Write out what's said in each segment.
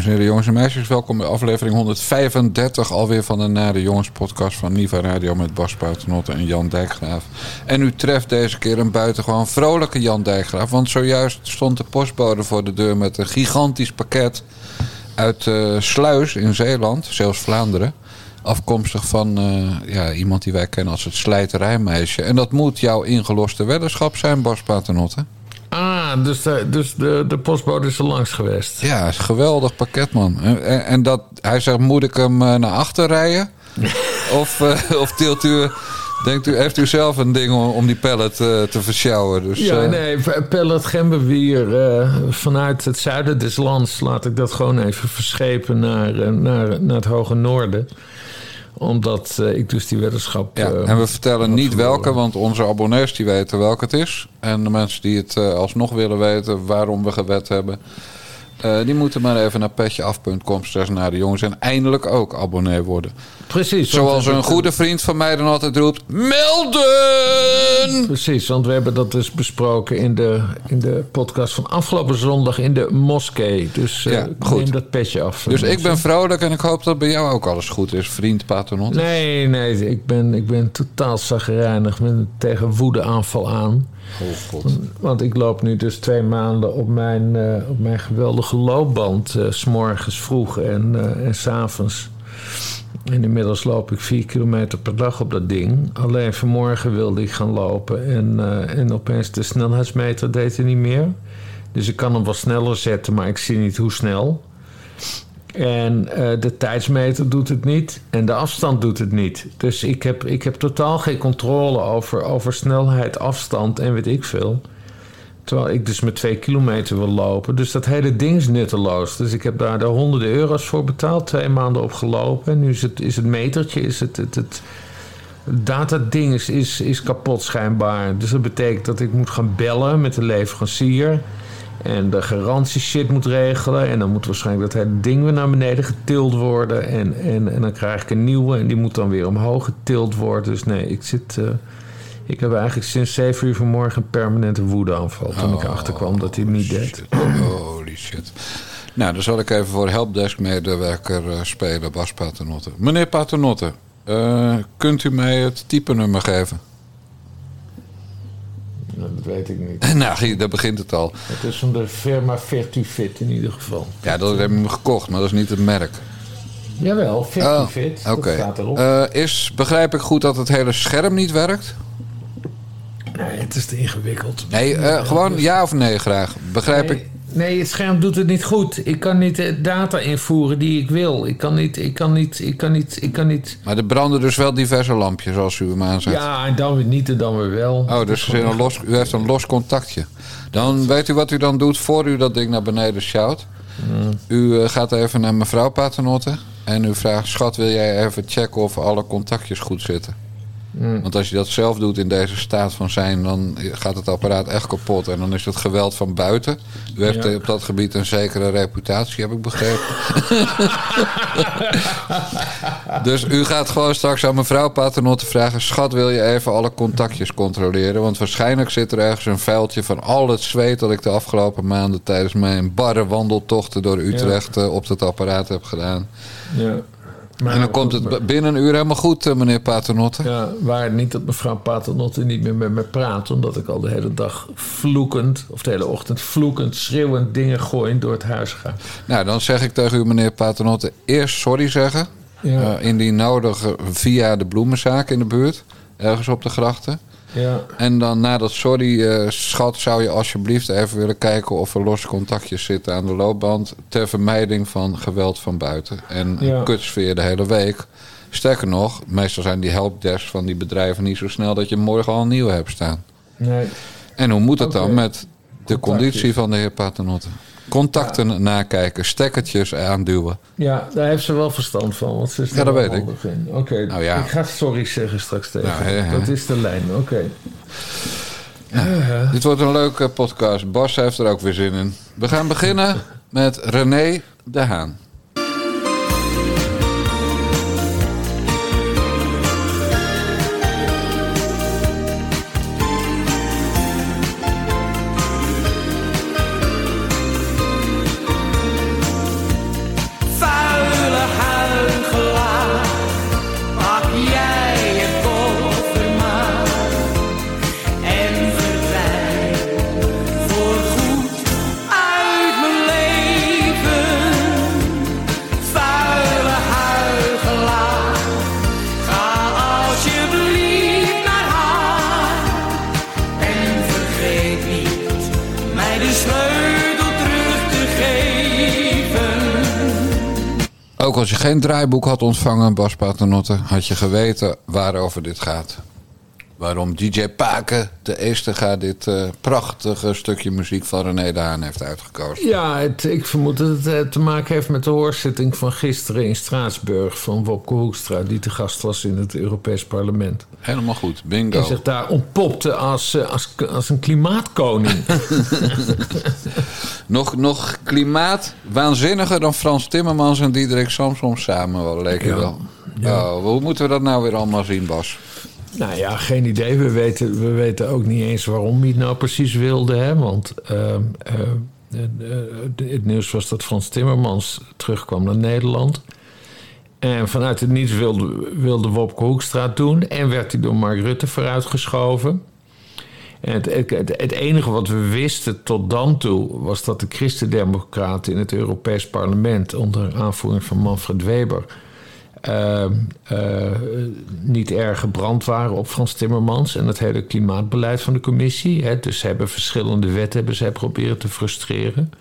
Dames en heren, jongens en meisjes, welkom bij aflevering 135 alweer van de Nare Jongens podcast van Niva Radio met Bas Paternotte en Jan Dijkgraaf. En u treft deze keer een buitengewoon vrolijke Jan Dijkgraaf, want zojuist stond de postbode voor de deur met een gigantisch pakket uit uh, Sluis in Zeeland, zelfs Vlaanderen. Afkomstig van uh, ja, iemand die wij kennen als het slijterijmeisje. En dat moet jouw ingeloste weddenschap zijn, Bas Paternotte. Dus, de, dus de, de postbode is er langs geweest. Ja, is een geweldig pakket, man. En, en dat, hij zegt, moet ik hem uh, naar achter rijden? of, uh, of tilt u... Denkt u, heeft u zelf een ding om, die pallet uh, te versjouwen? Dus, ja, nee, pallet gemberwier vanuit het zuiden des lands... laat ik dat gewoon even verschepen naar, naar, naar het hoge noorden omdat uh, ik dus die weddenschap. Ja, uh, en we vertellen niet verloren. welke, want onze abonnees die weten welke het is. En de mensen die het uh, alsnog willen weten waarom we gewet hebben. Die moeten maar even naar petjeaf.com naar de jongens en eindelijk ook abonnee worden. Precies. Zoals een goede vriend van mij dan altijd roept: melden! Precies, want we hebben dat dus besproken in de, in de podcast van afgelopen zondag in de moskee. Dus uh, ja, neem dat petje af. Dus ik ben vrolijk en ik hoop dat bij jou ook alles goed is, vriend Paternotte. Nee, nee, ik ben, ik ben totaal zagrijnig met een tegen woede aanval aan. Oh. Want ik loop nu dus twee maanden op mijn, uh, op mijn geweldige loopband. Uh, s'morgens vroeg en, uh, en s'avonds. En inmiddels loop ik vier kilometer per dag op dat ding. Alleen vanmorgen wilde ik gaan lopen en, en opeens de snelheidsmeter deed er niet meer. Dus ik kan hem wel sneller zetten, maar ik zie niet hoe snel. En uh, de tijdsmeter doet het niet en de afstand doet het niet. Dus ik heb, ik heb totaal geen controle over, over snelheid, afstand en weet ik veel. Terwijl ik dus met twee kilometer wil lopen. Dus dat hele ding is nutteloos. Dus ik heb daar de honderden euro's voor betaald. Twee maanden op gelopen. En nu is het, is het metertje, is het, het, het is, is kapot schijnbaar. Dus dat betekent dat ik moet gaan bellen met de leverancier. En de garantie shit moet regelen. En dan moet waarschijnlijk dat hele ding weer naar beneden getild worden. En, en, en dan krijg ik een nieuwe. En die moet dan weer omhoog getild worden. Dus nee, ik zit... Uh, ik heb eigenlijk sinds 7 uur vanmorgen een permanente woedeaanval. Toen oh, ik achterkwam dat hij het niet deed. Holy shit. Nou, dan zal ik even voor helpdesk-medewerker uh, spelen, Bas Paternotte. Meneer Paternotte, uh, kunt u mij het type nummer geven? Nou, dat weet ik niet. nou, daar begint het al. Het is van de firma Vertufit in ieder geval. Ja, dat heb ik gekocht, maar dat is niet het merk. Jawel, Vertufit. Oh, Oké. Okay. Uh, is, begrijp ik goed dat het hele scherm niet werkt? Nee, het is te ingewikkeld. Nee, uh, gewoon ja of nee graag. Begrijp nee, ik. Nee, het scherm doet het niet goed. Ik kan niet de data invoeren die ik wil. Ik kan niet, ik kan niet, ik kan niet, ik kan niet. Maar er branden dus wel diverse lampjes als u hem aanzet. Ja, en dan weer niet en dan weer wel. Oh, dus u, een los, u heeft een los contactje. Dan weet u wat u dan doet voor u dat ding naar beneden sjouwt. Hmm. U uh, gaat even naar mevrouw Paternotte. En u vraagt, schat, wil jij even checken of alle contactjes goed zitten? Mm. Want als je dat zelf doet in deze staat van zijn, dan gaat het apparaat echt kapot. En dan is het geweld van buiten. U heeft ja. op dat gebied een zekere reputatie, heb ik begrepen. dus u gaat gewoon straks aan mevrouw Paternotte vragen: Schat, wil je even alle contactjes controleren? Want waarschijnlijk zit er ergens een vuiltje van al het zweet dat ik de afgelopen maanden tijdens mijn barre wandeltochten door Utrecht ja. op dat apparaat heb gedaan. Ja. Maar en dan komt het binnen een uur helemaal goed, eh, meneer Paternotte. Ja, waar niet dat mevrouw Paternotte niet meer met me praat... omdat ik al de hele dag vloekend, of de hele ochtend vloekend, schreeuwend... dingen gooien door het huis ga. Nou, dan zeg ik tegen u, meneer Paternotte, eerst sorry zeggen. Ja. Uh, indien nodig via de bloemenzaak in de buurt, ergens op de grachten. Ja. En dan na dat sorry, uh, schat, zou je alsjeblieft even willen kijken of er losse contactjes zitten aan de loopband. Ter vermijding van geweld van buiten. En ja. kutsfeer de hele week. Sterker nog, meestal zijn die helpdesks van die bedrijven niet zo snel dat je morgen al een nieuwe hebt staan. Nee. En hoe moet het okay. dan met de conditie van de heer Paternotte? Contacten ja. nakijken, stekkertjes aanduwen. Ja, daar heeft ze wel verstand van. Want ze is ja, dat weet ik. Oké, okay. nou, ja. ik ga sorry zeggen straks tegen. Nou, he, he. Dat is de lijn, oké. Okay. Ja, dit wordt een leuke podcast. Bas heeft er ook weer zin in. We gaan beginnen met René de Haan. Ook als je geen draaiboek had ontvangen, Bas Paternotte, had je geweten waarover dit gaat. Waarom DJ Paken de Eerste dit uh, prachtige stukje muziek van René de Haan heeft uitgekozen. Ja, het, ik vermoed dat het uh, te maken heeft met de hoorzitting van gisteren in Straatsburg van Wopke Hoekstra, die te gast was in het Europees Parlement. Helemaal goed, bingo. En zich daar ontpopte als, uh, als, als een klimaatkoning. nog, nog klimaat waanzinniger dan Frans Timmermans en Diederik Samsom samen, wel, leek ja. wel. Ja. Oh, hoe moeten we dat nou weer allemaal zien, Bas? Nou ja, geen idee. We weten, we weten ook niet eens waarom hij het nou precies wilde. Hè? Want uh, uh, het nieuws was dat Frans Timmermans terugkwam naar Nederland. En vanuit het niets wilde, wilde Wopke Hoekstra doen. En werd hij door Mark Rutte vooruitgeschoven. En het, het, het, enige wat we wisten tot dan toe was dat de Christendemocraten in het Europees Parlement onder aanvoering van Manfred Weber uh, uh, niet erg gebrand waren op Frans Timmermans en het hele klimaatbeleid van de commissie. Hè. Dus ze hebben verschillende wetten hebben ze proberen te frustreren.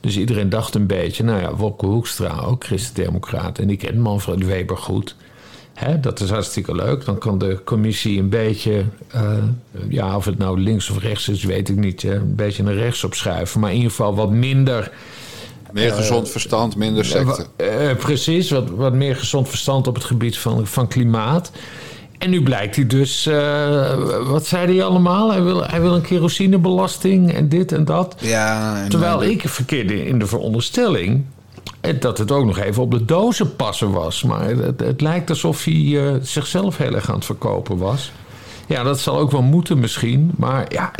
Dus iedereen dacht een beetje, nou ja, Wopke Hoekstra, ook christendemocraat. En die kent Manfred Weber goed. Hè, dat is hartstikke leuk. Dan kan de commissie een beetje, uh, ja, of het nou links of rechts is, weet ik niet, een beetje naar rechts opschuiven. Maar in ieder geval wat minder meer eh, gezond verstand, minder secte. Uh, precies, wat, wat meer gezond verstand op het gebied van, van klimaat. En nu blijkt hij dus, uh, wat zei hij allemaal? Hij wil, hij wil een kerosinebelasting en dit en dat. Ja, en Terwijl ik verkeerde in de veronderstelling dat het ook nog even op de dozen passen was. Maar het, het lijkt alsof hij uh, zichzelf heel erg aan het verkopen was. Ja, dat zal ook wel moeten misschien. Maar ja,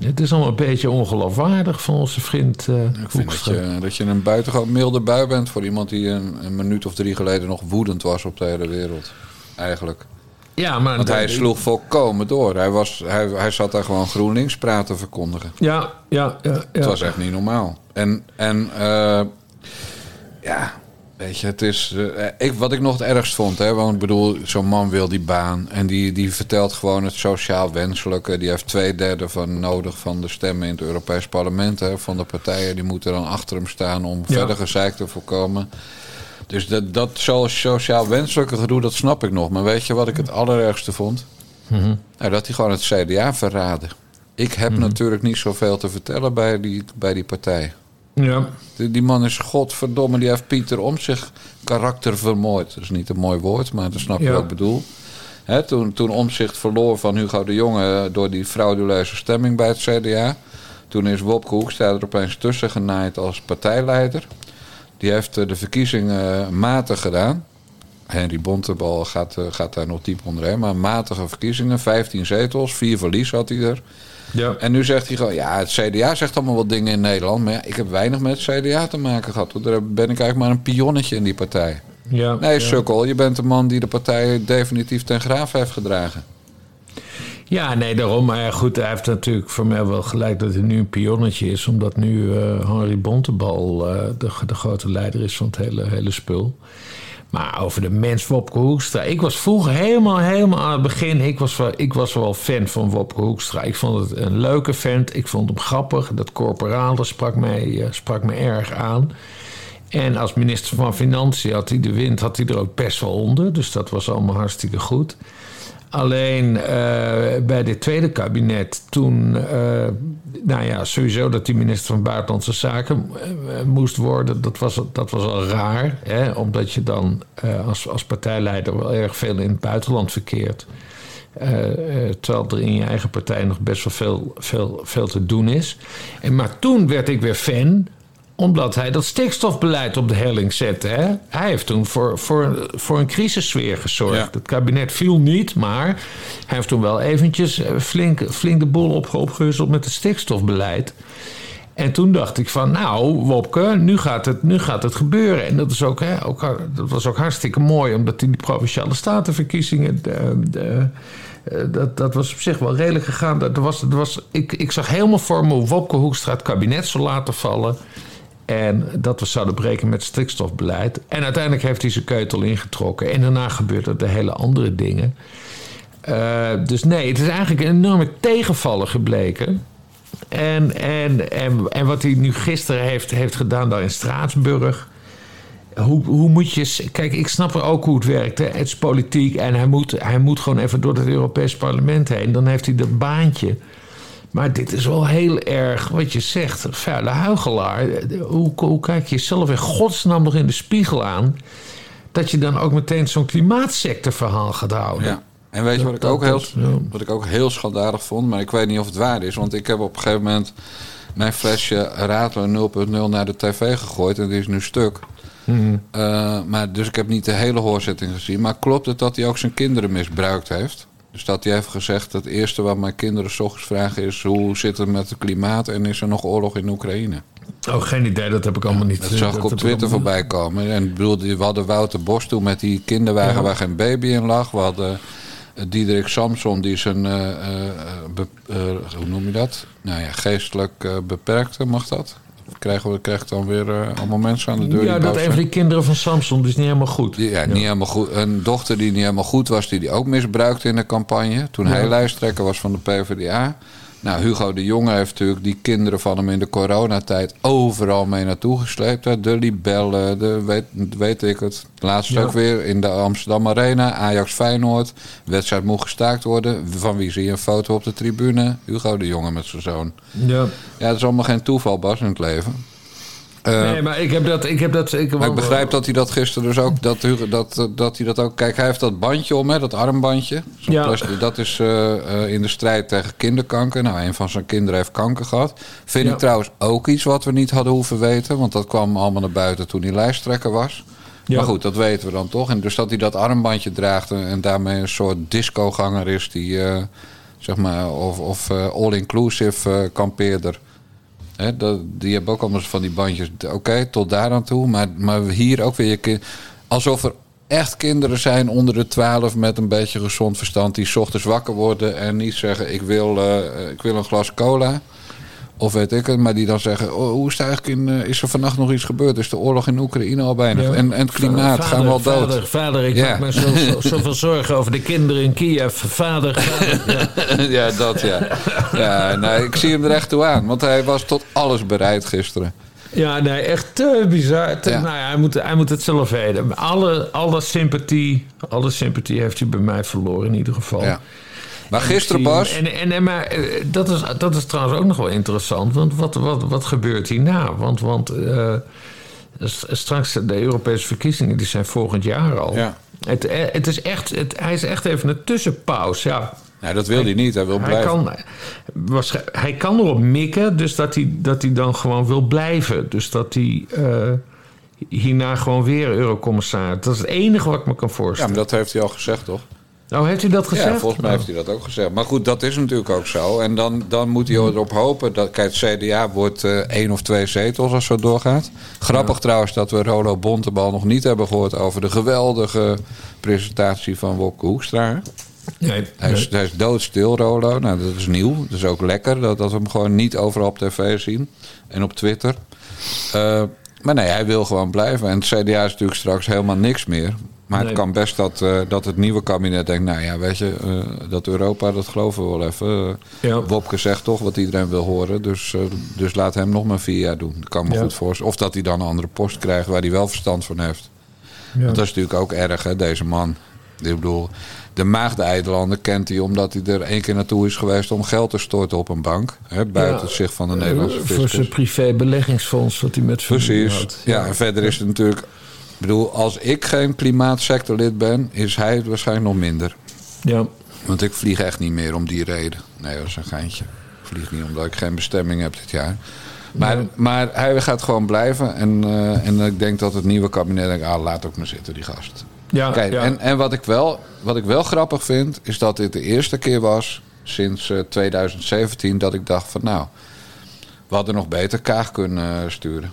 het, is allemaal een beetje ongeloofwaardig van onze vriend uh, Ik vind dat je, dat je een buitengewoon milde bui bent... voor iemand die een, een minuut of drie geleden nog woedend was op de hele wereld. Eigenlijk. Ja, maar Want hij sloeg volkomen door. Hij, was, hij, hij zat daar gewoon GroenLinks praten verkondigen. Ja, ja, ja. ja. Het was echt niet normaal. En, en uh, ja, Weet je, het is. Uh, ik, wat ik nog het ergst vond, hè, want ik bedoel, zo'n man wil die baan. En die, die vertelt gewoon het sociaal wenselijke. Die heeft twee derde van nodig van de stemmen in het Europees Parlement. Hè, van de partijen. Die moeten dan achter hem staan om ja. verder gezeik te voorkomen. Dus dat, dat sociaal wenselijke gedoe, dat snap ik nog. Maar weet je wat ik het allerergste vond? Mm -hmm. nou, dat hij gewoon het CDA verraden. Ik heb mm -hmm. natuurlijk niet zoveel te vertellen bij die, bij die partij. Ja. Die, die, man is godverdomme, die heeft Pieter om zich karakter vermoord. Dat is niet een mooi woord, maar dat snap je ja. wat ik bedoel. He, toen, toen Omzicht verloor van Hugo de Jonge door die frauduleuze stemming bij het CDA. Toen is Wopke Hoekstra er opeens tussen genaaid als partijleider. Die heeft de verkiezingen matig gedaan. Henry Bontebal gaat, gaat daar nog diep onderheen. Maar matige verkiezingen, 15 zetels, vier verlies had hij er. Ja. En nu zegt hij gewoon, ja, het CDA zegt allemaal wat dingen in Nederland. Maar ja, ik heb weinig met het CDA te maken gehad. Daar ben ik eigenlijk maar een pionnetje in die partij. Ja, nee, sukkel, je bent de man die de partij definitief ten graaf heeft gedragen. Ja, nee, daarom. Maar goed, hij heeft natuurlijk voor mij wel gelijk dat hij nu een pionnetje is. Omdat nu uh, Henry Bontebal uh, de, de, grote leider is van het hele, hele spul. Maar over de mens Wopke Hoekstra. Ik was vroeger helemaal, helemaal aan het begin. Ik was, wel, ik was wel fan van Wopke Hoekstra. Ik vond het een leuke vent. Ik vond hem grappig. Dat corporale sprak mij, sprak me erg aan. En als minister van Financiën had hij de wind had hij er ook best wel onder. Dus dat was allemaal hartstikke goed. Alleen uh, bij dit tweede kabinet, toen, uh, nou ja, sowieso dat die minister van Buitenlandse Zaken uh, moest worden, dat was, dat was al raar. Hè? Omdat je dan als, als partijleider wel erg veel in het buitenland verkeert. terwijl er in je eigen partij nog best wel veel, veel, veel te doen is. En, maar toen werd ik weer fan omdat hij dat stikstofbeleid op de helling zette. Hè? Hij heeft toen voor, voor, voor een crisissfeer gezorgd. Ja. Het kabinet viel niet, maar hij heeft toen wel eventjes flink, flink de boel op, met het stikstofbeleid. En toen dacht ik van, nou, Wopke, nu gaat het, nu gaat het gebeuren. En dat, is ook, hè, ook, dat was ook hartstikke mooi, omdat in die provinciale statenverkiezingen... De, de, dat, dat was op zich wel redelijk gegaan. Dat was, dat was, ik, ik zag helemaal voor me hoe Wopke Hoekstra het kabinet zou laten vallen... En dat we zouden breken met stikstofbeleid. En uiteindelijk heeft hij zijn keutel ingetrokken. En daarna gebeurden er hele andere dingen. Uh, dus nee, het is eigenlijk een enorme tegenvaller gebleken. En, en, en, en wat hij nu gisteren heeft, heeft gedaan daar in Straatsburg. hoe, hoe moet je. Kijk, ik snap er ook hoe het werkt. Hè. Het is politiek en hij moet, hij moet gewoon even door het Europees Parlement heen. Dan heeft hij dat baantje. Maar dit is wel heel erg wat je zegt. Vuile huigelaar. Hoe, hoe kijk je jezelf in godsnaam nog in de spiegel aan? Dat je dan ook meteen zo'n klimaatsecteverhaal gaat houden. Ja. En weet je wat ik, ook heel, wat ik ook heel schandalig vond, maar ik weet niet of het waar is. Want ik heb op een gegeven moment mijn flesje Radler 0.0 naar de tv gegooid en die is nu stuk. Mhm. Eh, maar, dus ik heb niet de hele hoorzitting gezien. Maar klopt het dat hij ook zijn kinderen misbruikt heeft? Dus dat hij heeft gezegd: het eerste wat mijn kinderen 's ochtends vragen is: hoe zit het met het klimaat en is er nog oorlog in Oekraïne? Oh, geen idee, dat heb ik allemaal niet. Dat zag ik op Twitter allemaal- voorbij komen. En bedoel, we hadden Wouter Bos toen met die kinderwagen Ja. waar geen baby in lag. We hadden eh, Diederik Samson, die zijn, be- eh, hoe noem je dat? Nou ja, geestelijk beperkte, mag dat? Krijgen we krijgen dan weer eh, allemaal mensen aan de deur? Ja, dat een van die kinderen van Samson, die is niet helemaal goed. Ja, niet helemaal goed. Een dochter die niet helemaal goed was, die die ook misbruikte in de campagne. Toen Ja. hij lijsttrekker was van de PvdA. Nou, Hugo de Jonge heeft natuurlijk die kinderen van hem in de coronatijd overal mee naartoe gesleept. Hè. De libellen, de weet, weet ik het. Laatst Ja. ook weer in de Amsterdam Arena, Ajax Feyenoord. Wedstrijd moet gestaakt worden. Van wie zie je een foto op de tribune? Hugo de Jonge met zijn zoon. Ja. Ja, dat is allemaal geen toeval, Bas, in het leven. Eh, nee, maar ik heb dat. Ik, heb dat, ik, maar ik begrijp dat hij dat gisteren dus ook. Dat, dat, dat hij dat ook. Kijk, hij heeft dat bandje om, hè, dat armbandje. Ja. plastic- dat is eh, eh, in de strijd tegen kinderkanker. Nou, een van zijn kinderen heeft kanker gehad. Vind Ja. ik trouwens ook iets wat we niet hadden hoeven weten. Want dat kwam allemaal naar buiten toen hij lijsttrekker was. Ja. Maar goed, dat weten we dan toch. En dus dat hij dat armbandje draagt en, en daarmee een soort discoganger is die, eh, zeg maar, of, of eh, all-inclusive eh, kampeerder. Die hebben ook allemaal van die bandjes. Oké, tot daar aan toe. Maar, maar hier ook weer. Alsof er echt kinderen zijn onder de 12 met een beetje gezond verstand. die ochtends wakker worden en niet zeggen: Ik wil, eh, ik wil een glas cola. Of weet ik het, maar die dan zeggen: oh, Hoe is het eigenlijk in. eh, is er vannacht nog iets gebeurd? Is de oorlog in Oekraïne al bijna? Ja. En, en het klimaat Vader, gaan we al dood. Vader, vader, ik Ja. maak me zo, zo, zoveel zorgen over de kinderen in Kiev. Vader, vader. Ja. ja, dat ja. Ja, nee, ik zie hem er echt toe aan. Want hij was tot alles bereid gisteren. Ja, nee, echt te bizar. Te- Ja. Nou ja, hij moet, hij moet het zelf weten. Alle, alle, sympathie, alle sympathie heeft hij bij mij verloren in ieder geval. Ja. Maar gisteren. Bas. En, en, en, maar eh, dat is, dat is trouwens ook nog wel interessant. Want wat, wat, wat gebeurt hierna? Want, want s- straks de Europese verkiezingen die zijn volgend jaar al. Ja. Het, eh, het is echt, het, hij is echt even een tussenpauze. Ja. Nee, dat wil hij niet. Hij wil Hij blijven. kan, waarsch- hij kan erop mikken, dus dat hij, dat hij dan gewoon wil blijven. Dus dat hij hierna gewoon weer eurocommissaris... Dat is het enige wat ik me kan Ja, voorstellen. maar dat heeft hij al gezegd, toch? Oh, heeft hij dat gezegd? Ja, volgens mij heeft hij dat ook gezegd. Maar goed, dat is natuurlijk ook zo. En dan, dan moet hij erop hopen dat... Kijk, het CDA wordt eh, één of twee zetels als het zo doorgaat. Grappig trouwens dat we Rolo Bontebal nog niet hebben gehoord... over de geweldige presentatie van Wopke Hoekstra. Nee, Hij is, hij is doodstil, Rolo. Nou, dat is nieuw. Dat is ook lekker dat, dat we hem gewoon niet overal op tv zien. En op Twitter. Eh, maar nee, hij wil gewoon blijven. En het CDA is natuurlijk straks helemaal niks meer. Maar Nee. het kan best dat, eh, dat het nieuwe kabinet denkt... nou ja, weet je, eh, dat Europa, dat geloven we wel even. Ja. Wopke zegt toch wat iedereen wil horen. Dus, eh, dus laat hem nog maar vier jaar doen. Dat kan me Ja. goed voorstellen. Of dat hij dan een andere post krijgt waar hij wel verstand van heeft. Ja. Want dat is natuurlijk ook erg, hè, deze man. Ik bedoel, de Maagdeneilanden kent hij omdat hij er één keer naartoe is geweest om geld te storten op een bank. Hè, buiten Ja, het zicht van de Nederlandse Voor zijn fiscus. privé beleggingsfonds wat hij met familie Precies. Ja, en verder is het natuurlijk. Ik bedoel, als ik geen klimaatsectorlid ben, is hij het waarschijnlijk nog minder. Ja. Want ik vlieg echt niet meer om die reden. Nee, dat is een geintje. Ik vlieg niet omdat ik geen bestemming heb dit jaar. Maar, maar hij gaat gewoon blijven. En, eh, en ik denk dat het nieuwe kabinet denkt, ah, laat ook maar zitten, die gast. Ja, Kijk, ja. en, en wat, ik wel, wat ik wel grappig vind, is dat dit de eerste keer was sinds eh, 2017 dat ik dacht van nou, we hadden nog beter Kaag kunnen eh, sturen.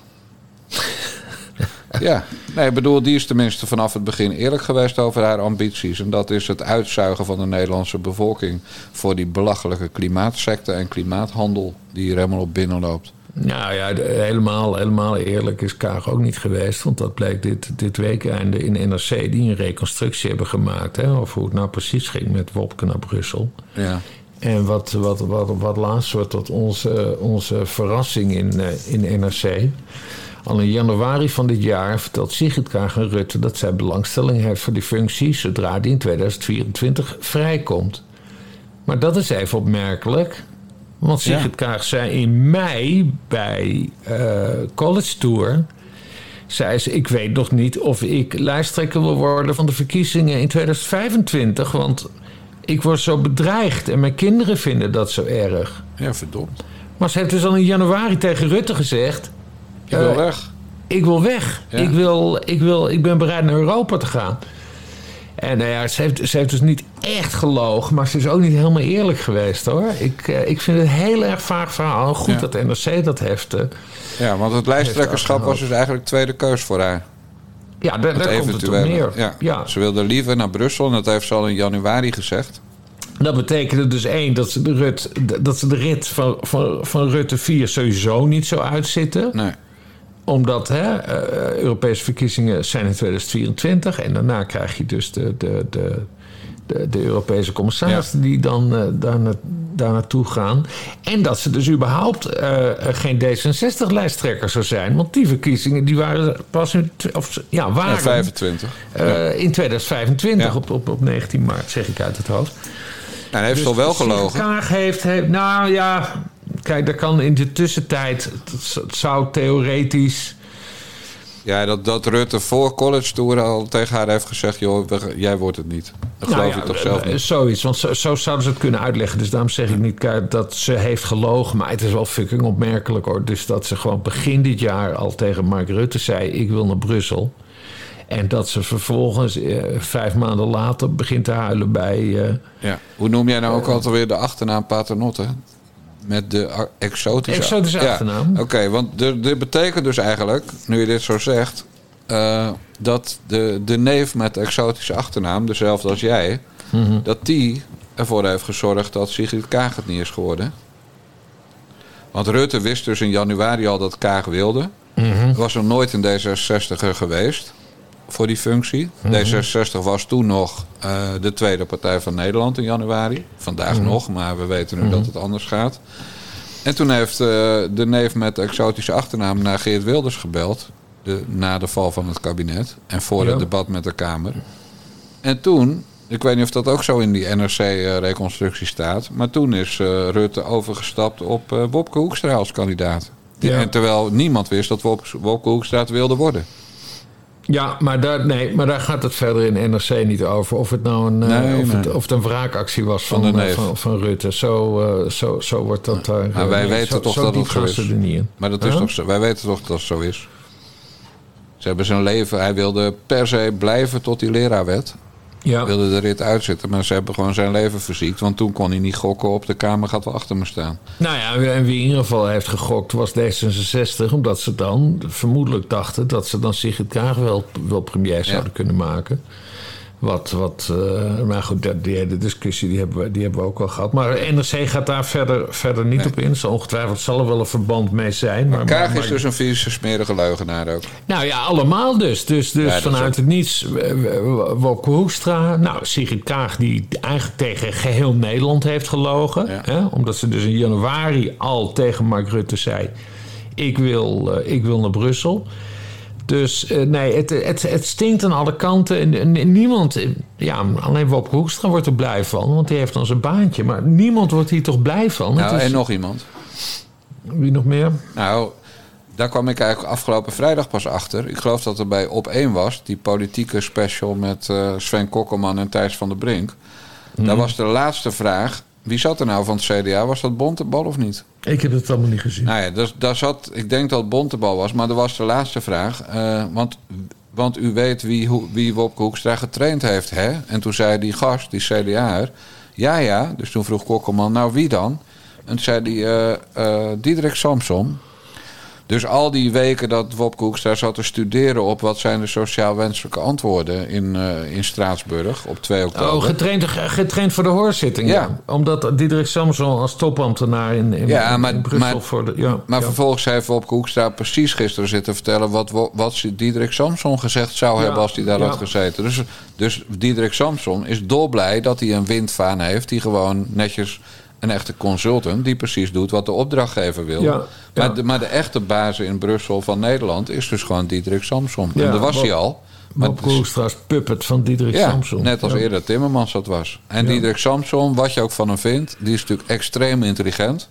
ja, nee, ik bedoel, die is tenminste vanaf het begin eerlijk geweest over haar ambities. En dat is het uitzuigen van de Nederlandse bevolking voor die belachelijke klimaatsecte en klimaathandel die hier helemaal op binnenloopt. Nou ja, de- helemaal, helemaal eerlijk is Kaag ook niet geweest. Want dat bleek dit, dit weekende in NRC... die een reconstructie hebben gemaakt... Hè, over hoe het nou precies ging met Wopke naar Brussel. Ja. En wat, wat, wat, wat laatst wordt tot onze, onze verrassing in, eh, in NRC... Al in januari van dit jaar vertelt Sigrid Kaag aan Rutte dat zij belangstelling heeft voor die functie zodra die in 2024 vrijkomt. Maar dat is even opmerkelijk. Want Sigrid Kaag zei in mei bij uh, College Tour. Zei ze: Ik weet nog niet of ik lijsttrekker wil worden van de verkiezingen in 2025. Want ik word zo bedreigd en mijn kinderen vinden dat zo erg. Ja, verdomd. Maar ze heeft dus al in januari tegen Rutte gezegd: Ik wil uh, weg. Ik wil weg. Ja. Ik, wil, ik, wil, ik ben bereid naar Europa te gaan. En nou ja, ze heeft, ze heeft dus niet echt gelogen, maar ze is ook niet helemaal eerlijk geweest hoor. Ik, uh, ik vind het een heel erg vaag verhaal. Goed ja. dat NRC dat heeft. Uh, ja, want het lijsttrekkerschap was dus eigenlijk tweede keus voor haar. Ja, daar, daar komt het op neer. Ja. ja. Ze wilde liever naar Brussel en dat heeft ze al in januari gezegd. Dat betekende dus één, dat ze de, Rut, dat ze de rit van, van, van Rutte 4 sowieso niet zo uitzitten. Nee omdat hè, uh, Europese verkiezingen zijn in 2024 en daarna krijg je dus de, de, de, de, de Europese commissarissen ja. die dan uh, daar, na, daar naartoe gaan. En dat ze dus überhaupt uh, geen D66-lijsttrekker zou zijn. Want die verkiezingen die waren pas in, of, ja, waren, ja, 25. in 2025 ja. op, op, op 19 maart, zeg ik uit het hoofd. En hij heeft dus toch wel gelogen? Kaag heeft, heeft, nou ja, kijk, daar kan in de tussentijd, het zou theoretisch. Ja, dat, dat Rutte voor college tour al tegen haar heeft gezegd: joh, jij wordt het niet. Dat nou geloof ja, ik toch zelf niet. Zoiets, want zo, zo, zouden ze het kunnen uitleggen. Dus daarom zeg ik niet dat ze heeft gelogen. Maar het is wel fucking opmerkelijk hoor. Dus dat ze gewoon begin dit jaar al tegen Mark Rutte zei: Ik wil naar Brussel. En dat ze vervolgens eh, vijf maanden later begint te huilen bij. Uh, ja. Hoe noem jij nou ook uh, altijd weer de achternaam Paternotte? Met de exotische, exotische ja. achternaam. Oké, okay, want dit betekent dus eigenlijk, nu je dit zo zegt, uh, dat de, de neef met de exotische achternaam, dezelfde als jij, mm -hmm. dat die ervoor heeft gezorgd dat Sigrid Kaag het niet is geworden. Want Rutte wist dus in januari al dat Kaag wilde. Mm -hmm. Was er nooit een D66er geweest voor die functie. Mm -hmm. D66 was toen nog uh, de tweede partij van Nederland in januari. Vandaag mm -hmm. nog, maar we weten nu mm -hmm. dat het anders gaat. En toen heeft uh, de neef met de exotische achternaam naar Geert Wilders gebeld. De, na de val van het kabinet. En voor ja. het debat met de Kamer. En toen, ik weet niet of dat ook zo in die NRC-reconstructie staat. Maar toen is uh, Rutte overgestapt op Wopke Hoekstra als kandidaat. Ja. En terwijl niemand wist dat Wopke Hoekstra het wilde worden. Ja, maar daar, nee, maar daar gaat het verder in NRC niet over. Of het nou een, nee, of, nee. het, of het een wraakactie was van, van, van, van, Rutte. Zo, uh, zo, zo wordt dat daar. Maar wij weten zo, toch zo dat het zo is. Er niet in. Maar dat is toch zo, wij weten toch dat het zo is. Ze hebben zijn leven, hij wilde per se blijven tot die leraar werd. Ja. Wilde de rit uitzitten, maar ze hebben gewoon zijn leven verziekt. Want toen kon hij niet gokken op de Kamer gaat wel achter me staan. Nou ja, en wie in ieder geval heeft gegokt was D66. Omdat ze dan vermoedelijk dachten dat ze dan Sigrid Kaag wel, wel premier zouden ja. kunnen maken. Wat, wat uh, maar goed, die, die hele discussie die hebben, we, die hebben we ook al gehad. Maar NRC gaat daar verder, verder niet nee. op in. Zo ongetwijfeld zal er wel een verband mee zijn. Maar, maar Kaag maar, is dus een vieze, smerige leugenaar ook. Nou ja, allemaal dus. Dus, dus ja, vanuit het niets, Wopke Hoekstra. Nou, Sigrid Kaag die eigenlijk tegen geheel Nederland heeft gelogen. Ja. Hè? Omdat ze dus in januari al tegen Mark Rutte zei... ik wil, uh, ik wil naar Brussel... Dus uh, nee, het, het, het stinkt aan alle kanten. En, en niemand, ja, alleen Wopke Hoekstra wordt er blij van, want die heeft dan zijn baantje. Maar niemand wordt hier toch blij van. Nou, is... en nog iemand. Wie nog meer? Nou, daar kwam ik eigenlijk afgelopen vrijdag pas achter. Ik geloof dat er bij Op 1 was, die politieke special met uh, Sven Kokkelman en Thijs van der Brink. Hmm. Daar was de laatste vraag. Wie zat er nou van het CDA? Was dat Bontebal of niet? Ik heb het allemaal niet gezien. Nou ja, dus, daar zat, ik denk dat het Bontebal was, maar dat was de laatste vraag. Uh, want, want u weet wie, wie Wopke Hoekstra getraind heeft, hè? En toen zei die gast, die CDA'er, ja ja. Dus toen vroeg Kokkelman, nou wie dan? En toen zei die uh, uh, Diederik Samson. Dus al die weken dat Wopke Hoekstra zat te studeren op wat zijn de sociaal wenselijke antwoorden in, uh, in Straatsburg op 2 oktober. Oh, getraind, getraind voor de hoorzitting. Ja. ja. Omdat Diederik Samson als topambtenaar in, in, ja, maar, in Brussel maar, voor de. Ja, maar ja. vervolgens heeft Wopke Hoekstra precies gisteren zitten vertellen wat, wat Diederik Samson gezegd zou hebben als hij daar had gezeten. Dus, dus Diederik Samson is dolblij dat hij een windvaan heeft die gewoon netjes een echte consultant die precies doet wat de opdrachtgever wil. Ja, maar, ja. De, maar de echte baas in Brussel van Nederland is dus gewoon Diederik Samsom. Ja, en daar was Bob- hij al. Maar Bob Koelstra's puppet van Diederik Samson. net als eerder Timmermans dat was. En. Diederik Samson, wat je ook van hem vindt, die is natuurlijk extreem intelligent.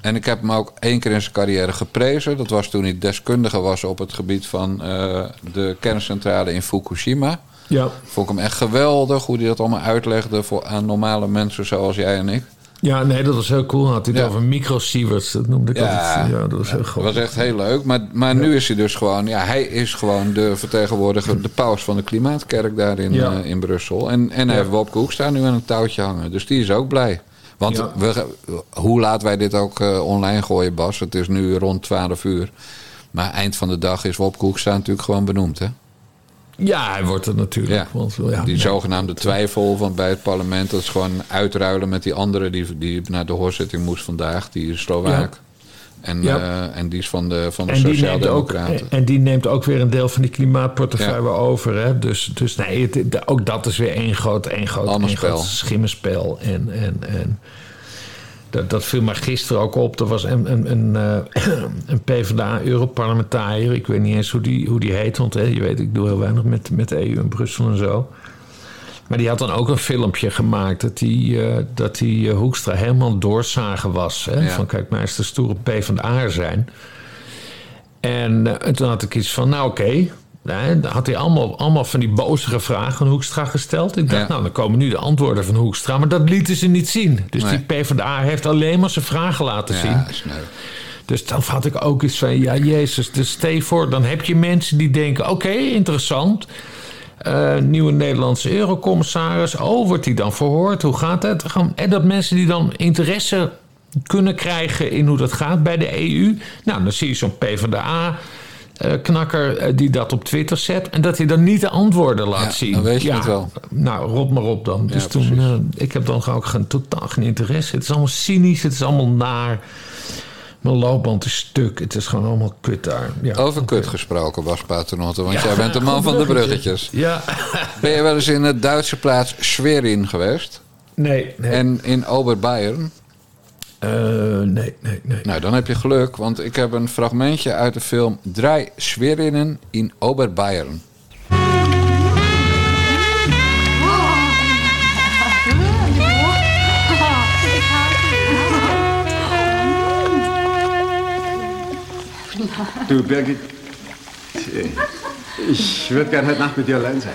En ik heb hem ook één keer in zijn carrière geprezen. Dat was toen hij deskundige was op het gebied van eh, de kerncentrale in Fukushima. Ja, Vond ik hem echt geweldig hoe hij dat allemaal uitlegde voor, aan normale mensen zoals jij en ik. Ja, nee, dat was heel cool. Had hij het over microsieverts, dat noemde ik Ja. altijd. Ja, dat was heel Dat goed. was echt heel leuk. Maar, maar nu is hij dus gewoon... Ja, hij is gewoon de vertegenwoordiger, de paus van de klimaatkerk daar in, eh, in Brussel. En, en hij heeft Bob nu aan een touwtje hangen. Dus die is ook blij. Want Ja. we, hoe laat wij dit ook eh, online gooien, Bas? Het is nu rond 12 uur. Maar eind van de dag is Bob Hoekstra natuurlijk gewoon benoemd, hè? Ja, hij wordt er natuurlijk. Ja. Want, ja, die zogenaamde twijfel van bij het parlement... dat is gewoon uitruilen met die andere... die, die naar de hoorzitting moest vandaag, die is Slovaak. En, Ja. eh, en die is van de, van de Sociaaldemocraten. en die neemt ook weer een deel van die klimaatportefeuille Ja. over. Hè? Dus, dus nee, het- het- ook dat is weer één groot, één groot, één groot schimmenspel. En, en, en dat, dat viel mij gisteren ook op. Er was een, een, een, eh, een PvdA-Europarlementariër. Ik weet niet eens hoe die, hoe die heet. Want hè, je weet, ik doe heel weinig met, met de EU en Brussel en zo. Maar die had dan ook een filmpje gemaakt dat die, eh, dat die eh, Hoekstra helemaal doorzagen was. Hè? Ja. Van kijk, maar eens de stoere PvdA zijn. En, en toen had ik iets van, nou oké. Nee, dan had hij allemaal, allemaal van die bozige vragen aan Hoekstra gesteld. Ik dacht, Ja. nou, dan komen nu de antwoorden van Hoekstra. Maar dat lieten ze niet zien. Dus Nee. die PvdA heeft alleen maar zijn vragen laten zien. Sneu. Dus dan had ik ook iets van, ja, Jezus, dus stel je voor, dan heb je mensen die denken, oké, interessant. Eh, nieuwe Nederlandse eurocommissaris. Oh, wordt die dan verhoord? Hoe gaat het? En dat mensen die dan interesse kunnen krijgen in hoe dat gaat bij de EU. Nou, dan zie je zo'n PvdA-knakker eh, die dat op Twitter zet. En dat hij dan niet de antwoorden laat Ja, zien. dan weet je het wel. Nou, rot maar op dan. Dus Ja, toen, eh, ik heb dan ook geen, totaal geen interesse. Het is allemaal cynisch, het is allemaal naar. Mijn loopband is stuk. Het is gewoon allemaal kut daar. Ja. Over kut gesproken, Bas Paternotte. Want Ja, jij bent de man van de bruggetje. bruggetjes. Ja. Ben je wel eens in de Duitse plaats Schwerin geweest? Nee, nee. En in Oberbayern? Eh, nee, nee, nee. Nou, dan heb je geluk, want ik heb een fragmentje uit de film Drei Schwerinnen in Oberbayern. Du, Birgit, ich würde gern heute Nacht mit dir allein sein.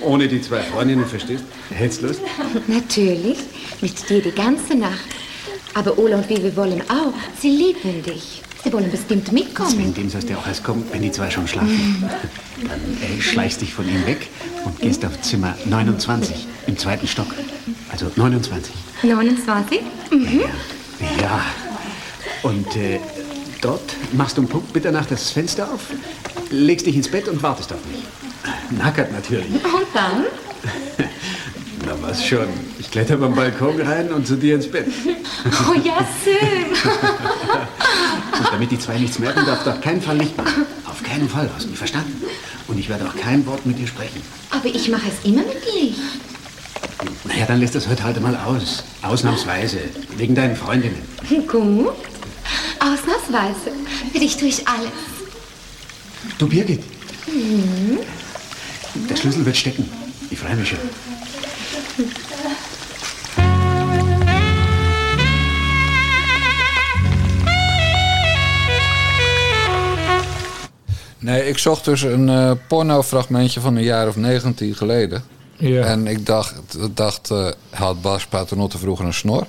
Ohne die zwei Freundinnen, verstehst? Hättest Lust? Natürlich, mit dir die ganze Nacht. Aber Ola und Vivi wollen auch. Sie lieben dich. Sie wollen bestimmt mitkommen. dem sollst du auch erst kommen, wenn die zwei schon schlafen. Dann äh, schleichst dich von ihm weg und gehst auf Zimmer 29 im zweiten Stock. Also 29. 29? Ja. Und äh, dort machst du um Punkt Mitternacht das Fenster auf, legst dich ins Bett und wartest auf mich. Nackert natürlich. Und dann? Na was schon. Ich kletter beim Balkon rein und zu dir ins Bett. Oh ja, schön. Und damit die zwei nichts merken, darfst du auf keinen Fall Licht machen. Auf keinen Fall, hast du mich verstanden? Und ich werde auch kein Wort mit dir sprechen. Aber ich mache es immer mit Licht. Naja, dann lässt das heute halt mal aus. Ausnahmsweise. Wegen deinen Freundinnen. Gut. Ausnahmsweise. Für dich tue ich alles. Du, Birgit. Der Schlüssel wird stecken. Ich freue mich schon. Nee, ik zocht dus een eh pornofragmentje van een jaar of 19 geleden. Ja. En ik dacht, dacht eh, had Bas Paternotte vroeger een snor?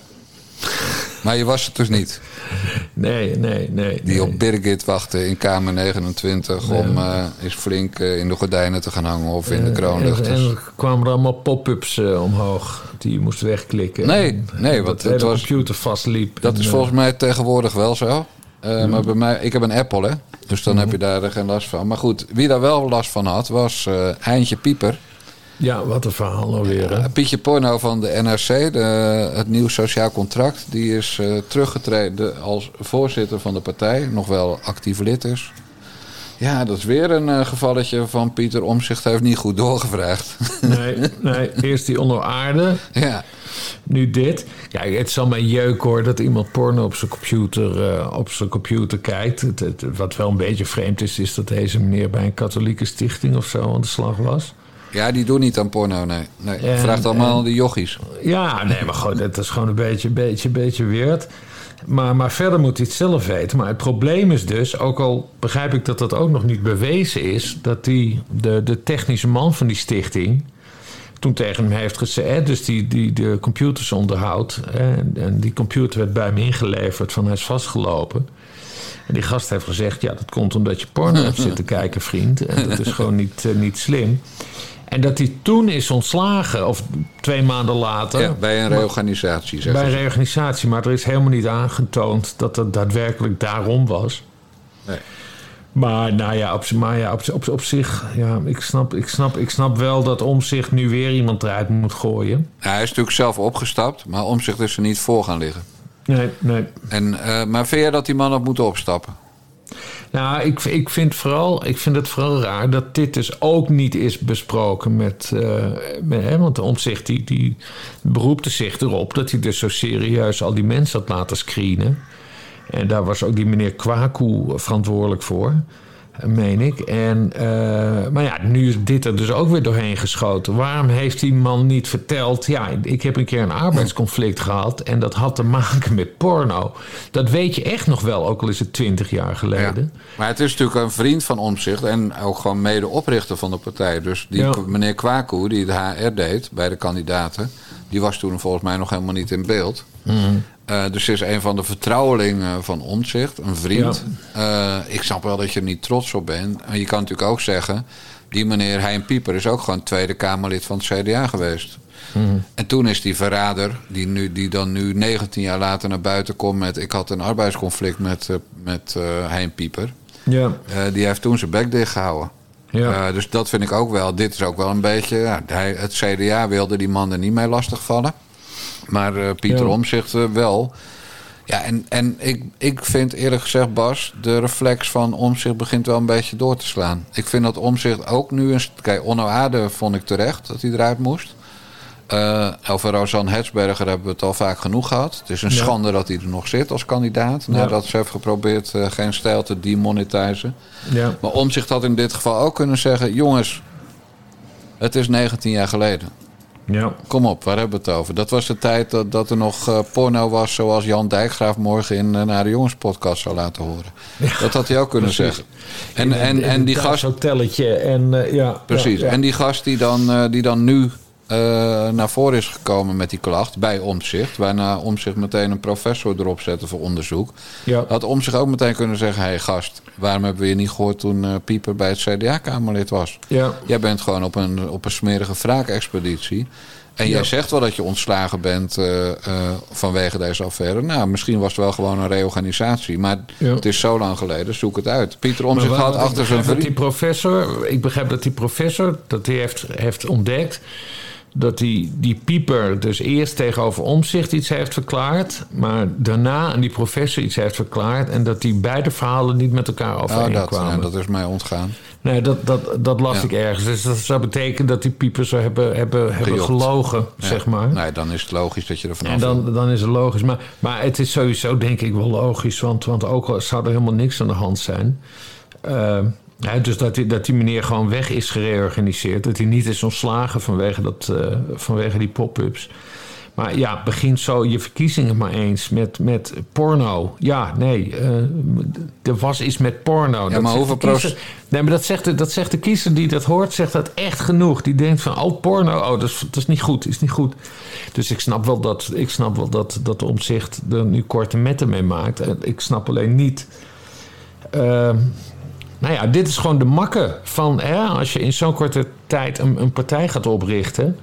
maar je was het dus niet. Nee, nee, nee. Die nee. op Birgit wachtte in kamer 29 om eh eens flink in de gordijnen te gaan hangen of in de En, en kroonluchters. er kwamen er allemaal pop-ups omhoog die je moest wegklikken. Nee, En- nee, en want het was- computer vastliep. Dat En, is volgens mij tegenwoordig wel zo. Maar bij mij, ik heb een Apple, hè? Dus dan Mhm. heb je daar eh, geen last van. Maar goed, wie daar wel last van had, was eh Eindje Pieper. Ja, wat een verhaal alweer. Hè? Eh, Pietje Porno van de NRC, de, het nieuw sociaal contract. Die is eh, teruggetreden als voorzitter van de partij. Nog wel actief lid is. Ja, dat is weer een eh, gevalletje van Pieter Omzicht heeft niet goed doorgevraagd. Nee, nee, eerst die onder aarde. ja. nu dit. Kijk, het zal mij jeuk hoor dat iemand porno op zijn computer, eh, op zijn computer kijkt. Het, het- wat wel een beetje vreemd is, is dat deze meneer bij een katholieke stichting of zo aan de slag was. Ja, die doen niet aan porno, nee. nee. En- Vraagt allemaal aan de jochies. Ja, nee, maar goed, het is gewoon een beetje, beetje, beetje weird. Maar, maar verder moet hij het zelf weten. Maar het probleem is dus, ook al begrijp ik dat dat ook nog niet bewezen is, dat die, de, de technische man van die stichting toen tegen hem heeft gezegd, dus die, die de computers onderhoudt, en, en die computer werd bij hem ingeleverd van hij is vastgelopen. En die gast heeft gezegd, ja, dat komt omdat je porno hebt zitten kijken, vriend. En dat is gewoon niet, eh, niet slim. En dat hij toen is ontslagen, of twee maanden later. Ja, bij een reorganisatie, zeg Bij ze. reorganisatie, maar er is helemaal niet aangetoond dat het daadwerkelijk daarom was. Nee. Maar nou ja, op, maar ja, op, op, op zich, ja, ik snap, ik, snap, ik snap wel dat Omzicht nu weer iemand eruit moet gooien. Hij is natuurlijk zelf opgestapt, maar omzicht is er niet voor gaan liggen. Nee, nee. En, eh, maar vind je dat die man had moeten opstappen? Nou, ik, ik, vind vooral, ik vind het vooral raar dat dit dus ook niet is besproken met. eh, hè, want de omzicht die, die beroepte zich erop dat hij dus zo serieus al die mensen had laten screenen. En daar was ook die meneer Kwaku verantwoordelijk voor, meen ik. En, eh, maar ja, nu is dit er dus ook weer doorheen geschoten. Waarom heeft die man niet verteld... ja, ik heb een keer een arbeidsconflict gehad... en dat had te maken met porno. Dat weet je echt nog wel, ook al is het twintig jaar geleden. Maar het is natuurlijk een vriend van Omzicht en ook gewoon mede-oprichter van de partij. Dus die Ja. meneer Kwaku, die het HR deed bij de kandidaten, die was toen volgens mij nog helemaal niet in beeld. Mhm. Eh, dus ze is een van de vertrouwelingen van Omzicht, een vriend. Eh, ik snap wel dat je er niet trots op bent. En je kan natuurlijk ook zeggen, die meneer Hein Pieper is ook gewoon Tweede Kamerlid van het CDA geweest. Mhm. En toen is die verrader, die, nu, die dan nu 19 jaar later naar buiten komt met... ik had een arbeidsconflict met, eh, met eh, Hein Pieper. Ja, Eh, die heeft toen zijn bek dichtgehouden. ja. Eh, dus dat vind ik ook wel. Dit is ook wel een beetje. Ja, hij, het CDA wilde die man er niet mee lastigvallen. Maar eh, Pieter Ja. Omzicht eh, wel. Ja, en, en ik, ik vind eerlijk gezegd, Bas, de reflex van Omzicht begint wel een beetje door te slaan. Ik vind dat Omzicht ook nu eens. Kijk, Onno Aarde vond ik terecht dat hij eruit moest. Eh, over Rosanne Hetsberger hebben we het al vaak genoeg gehad. Het is een Ja. schande dat hij er nog zit als kandidaat. Nadat ze heeft geprobeerd geen stijl te demonetizen. ja. Maar Omzicht had in dit geval ook kunnen zeggen: jongens, het is 19 jaar geleden. Ja. Kom op, waar hebben we het over? Dat was de tijd dat, dat er nog eh, porno was zoals Jan Dijkgraaf morgen in uh, Naar de Jongens podcast zou laten horen. Dat had hij ook kunnen zeggen. En, en, en die gast. hotelletje en eh, ja. Precies. ja. En die gast die dan, eh, die dan nu eh, naar voren is gekomen met die klacht bij Omzicht. Waarna Omzicht meteen een professor erop zette voor onderzoek. Ja. Had Omzicht ook meteen kunnen zeggen: hé hey, gast, waarom hebben we je niet gehoord toen eh, Pieper bij het CDA-Kamerlid was? Ja. Jij bent gewoon op een, op een smerige wraakexpeditie. En jij Ja. zegt wel dat je ontslagen bent eh, eh, vanwege deze affaire. Nou, misschien was het wel gewoon een reorganisatie. Maar Ja. het is zo lang geleden, zoek het uit. Pieter Omzicht had achter zijn die professor, ik begrijp dat die professor, dat hij heeft, heeft ontdekt dat die, die pieper dus eerst tegenover omzicht iets heeft verklaard, maar daarna aan die professor iets heeft verklaard en dat die beide verhalen niet met elkaar Oh, dat, overeenkwamen. dat is mij ontgaan. Nee, dat, dat, dat las Ja. ik ergens. Dus dat zou betekenen dat die piepers zo hebben, hebben, hebben gelogen, Ja. zeg maar. Nee, dan is het logisch dat je er vanaf En dan, dan is het logisch. Maar, maar het is sowieso denk ik wel logisch. Want, want ook al zou er helemaal niks aan de hand zijn. eh, hè, dus dat die, dat die meneer gewoon weg is gereorganiseerd. Dat hij niet is ontslagen vanwege, dat, eh, vanwege die pop-ups. Maar ja, begin zo je verkiezingen maar eens met, met porno. Ja, nee, eh, er was iets met porno. Ja, Dat maar hoeveel Nee, maar dat zegt, de, dat zegt de kiezer die dat hoort, zegt dat echt genoeg. Die denkt van, oh, porno, oh, dat is, dat is niet goed, is niet goed. Dus ik snap wel dat, ik snap wel dat, dat de omzicht er nu korte metten mee maakt. Ik snap alleen niet... ehm, nou ja, dit is gewoon de makke van... Hè, als je in zo'n korte tijd een, een partij gaat oprichten...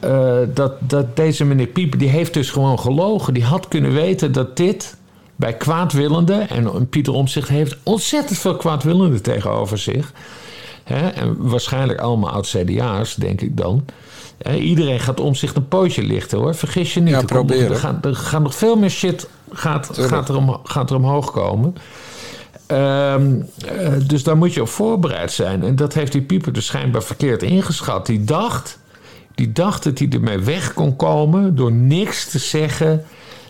eh, dat, dat deze meneer Pieper, die heeft dus gewoon gelogen. Die had kunnen weten dat dit bij kwaadwillenden... en Pieter Omtzigt heeft ontzettend veel kwaadwillenden tegenover zich... Hè, en waarschijnlijk allemaal oud-CDA's, denk ik dan... Hè, iedereen gaat om zich een pootje lichten, hoor. Vergis je niet. Ja, er, komt er, gaat, er gaat nog veel meer shit gaat, gaat, er, om, gaat er omhoog komen. Ehm, eh, dus daar moet je op voorbereid zijn. En dat heeft die Pieper dus schijnbaar verkeerd ingeschat. Die dacht, die dacht dat hij ermee weg kon komen door niks te zeggen.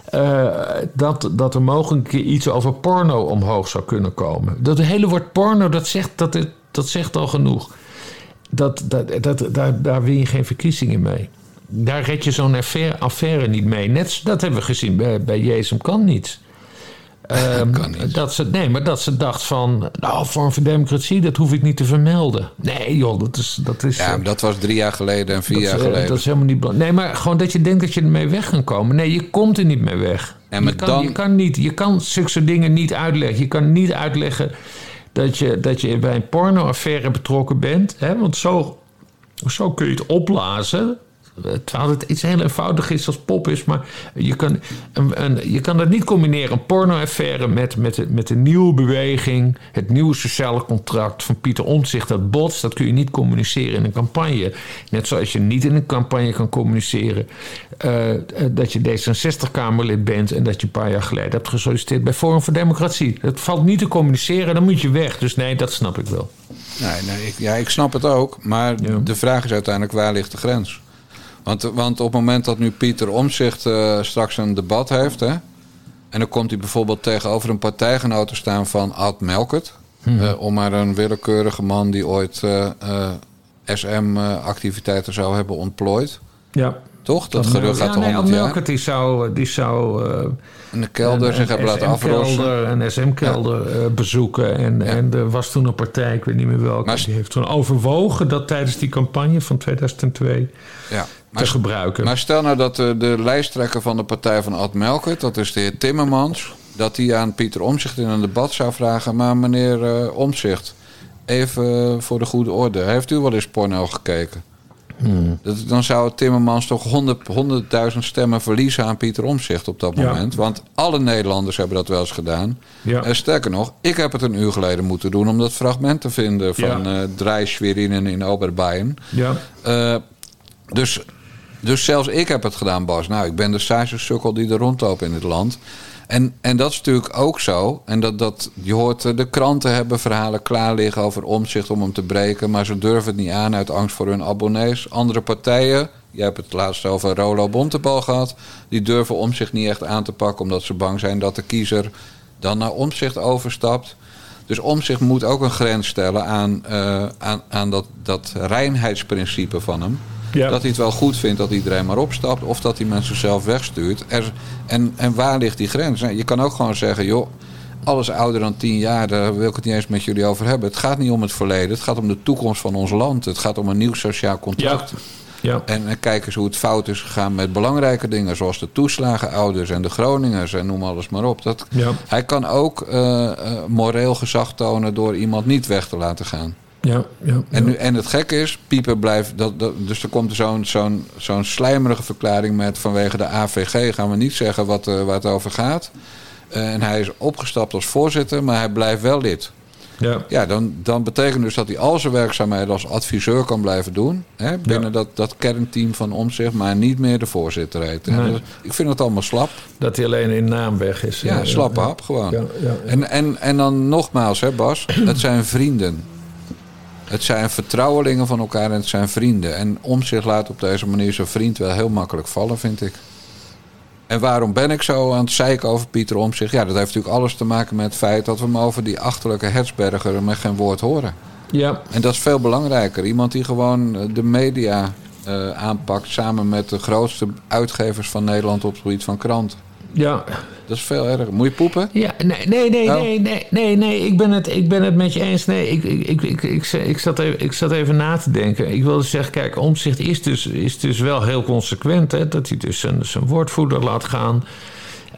eh, dat, dat er mogelijk iets over porno omhoog zou kunnen komen. Dat hele woord porno, dat zegt, dat, dat zegt al genoeg. Dat, dat, dat, daar, daar win je geen verkiezingen mee. Daar red je zo'n affaire, niet mee. Net, dat hebben we gezien bij, bij Jezus kan niet. Ehm, Kan niet. Dat ze, nee, maar dat ze dacht van... Nou, Vorm voor Democratie, dat hoef ik niet te vermelden. Nee joh, dat is... Dat is Ja, maar dat was drie jaar geleden en vier dat, jaar eh, geleden. Dat is helemaal niet belangrijk. Nee, maar gewoon dat je denkt dat je ermee weg kan komen. Nee, je komt er niet mee weg. Maar je, kan, dan- je kan niet, je kan zulke soort dingen niet uitleggen. Je kan niet uitleggen dat je, dat je bij een pornoaffaire betrokken bent. Hè? Want zo, zo kun je het opblazen. Terwijl het iets heel eenvoudig is als pop is. Maar je kan, een, een, je kan dat niet combineren. Een pornoaffaire met, met, de- met de nieuwe beweging. Het nieuwe sociale contract van Pieter Omtzigt. Dat bots, dat kun je niet communiceren in een campagne. Net zoals je niet in een campagne kan communiceren. eh, eh, dat je D66-Kamerlid bent. En dat je een paar jaar geleden hebt gesolliciteerd bij Forum voor Democratie. Dat valt niet te communiceren, dan moet je weg. Dus nee, dat snap ik wel. Nee, nee ik, ja, ik snap het ook. Maar Ja. de vraag is uiteindelijk waar ligt de grens? Want, want op het moment dat nu Pieter Omzicht straks een debat heeft... Hè, en dan komt hij bijvoorbeeld tegenover een partijgenoot te staan van Ad Melkert... Hmm. eh, om maar een willekeurige man die ooit SM-activiteiten zou hebben ontplooid. Ja. Toch? Dat gerucht gaat ja, nee, 100 jaar. Melkert die zou, die zou eh, de kelder een- zich een hebben laten afrossen. Een SM-kelder eh, bezoeken. En, en er was toen een partij, ik weet niet meer welke, Maar- die heeft toen overwogen dat tijdens die campagne van 2002 Ja. te gebruiken. maar stel nou dat de, de lijsttrekker van de partij van Ad Melkert... dat is de heer Timmermans... dat hij aan Pieter Omzicht in een debat zou vragen... maar meneer eh Omzicht, even voor de goede orde... heeft u wel eens porno gekeken? Hmm. Dat, dan zou Timmermans toch 100 100.000 stemmen verliezen aan Pieter Omzicht op dat Ja. moment. Want alle Nederlanders hebben dat wel eens gedaan. Ja. En sterker nog, ik heb het een uur geleden moeten doen... om dat fragment te vinden van Ja. eh Draai Schwerinen in Oberbayern. ja. Eh, dus, dus zelfs ik heb het gedaan, Bas. Nou, ik ben de saaiste sukkel die er rondloopt in dit land. En, en dat is natuurlijk ook zo. En dat, dat, je hoort eh, de kranten hebben verhalen klaar liggen over omzicht om hem te breken. Maar ze durven het niet aan uit angst voor hun abonnees. Andere partijen, jij hebt het laatst over Rolo Bontebal gehad. Die durven omzicht niet echt aan te pakken. Omdat ze bang zijn dat de kiezer dan naar omzicht overstapt. Dus omzicht moet ook een grens stellen aan, eh, aan, aan dat, dat reinheidsprincipe van hem. Ja. Dat hij het wel goed vindt dat iedereen maar opstapt. Of dat hij mensen zelf wegstuurt. Er, en, en waar ligt die grens? Nou, je kan ook gewoon zeggen, joh, alles ouder dan tien jaar, daar wil ik het niet eens met jullie over hebben. Het gaat niet om het verleden, het gaat om de toekomst van ons land. Het gaat om een nieuw sociaal contract. ja. En, en kijk eens hoe het fout is gegaan met belangrijke dingen, zoals de toeslagenouders en de Groningers en noem alles maar op. Dat, Ja. Hij kan ook eh, eh, moreel gezag tonen door iemand niet weg te laten gaan. Ja, ja, En, nu, en het gekke is, Pieper blijft. Dat, dat, dus er komt zo'n zo'n zo'n slijmerige verklaring met vanwege de AVG gaan we niet zeggen wat, eh, waar het over gaat. Eh, en hij is opgestapt als voorzitter, maar hij blijft wel lid. ja. Ja, dan, dan betekent dus dat hij al zijn werkzaamheden als adviseur kan blijven doen. Hè, binnen Ja. dat, dat kernteam van Omzicht, maar niet meer de voorzitter heet. Nee. ik vind het allemaal slap. Dat hij alleen in naam weg is. Ja, slappe ja. hap gewoon. Ja, ja, ja. En, en, en dan nogmaals, hè Bas, het zijn vrienden. Het zijn vertrouwelingen van elkaar en het zijn vrienden. En om zich laat op deze manier zijn vriend wel heel makkelijk vallen, vind ik. En waarom ben ik zo aan het zeiken over Pieter Omtzigt? Ja, dat heeft natuurlijk alles te maken met het feit dat we hem over die achterlijke Hertzberger met geen woord horen. Ja, En dat is veel belangrijker. Iemand die gewoon eh, de media eh, aanpakt samen met de grootste uitgevers van Nederland op het gebied van kranten. Ja. Dat is veel erger. Moet je poepen? Ja, nee, nee, nee, Oh. nee, nee, nee, nee. Ik ben het, ik ben het met je eens. Nee, ik, ik, ik, ik, ik, ik, zat even, ik zat even na te denken. Ik wilde zeggen, kijk, Omtzigt is dus, is dus wel heel consequent. Hè, dat hij dus zijn, zijn woordvoerder laat gaan.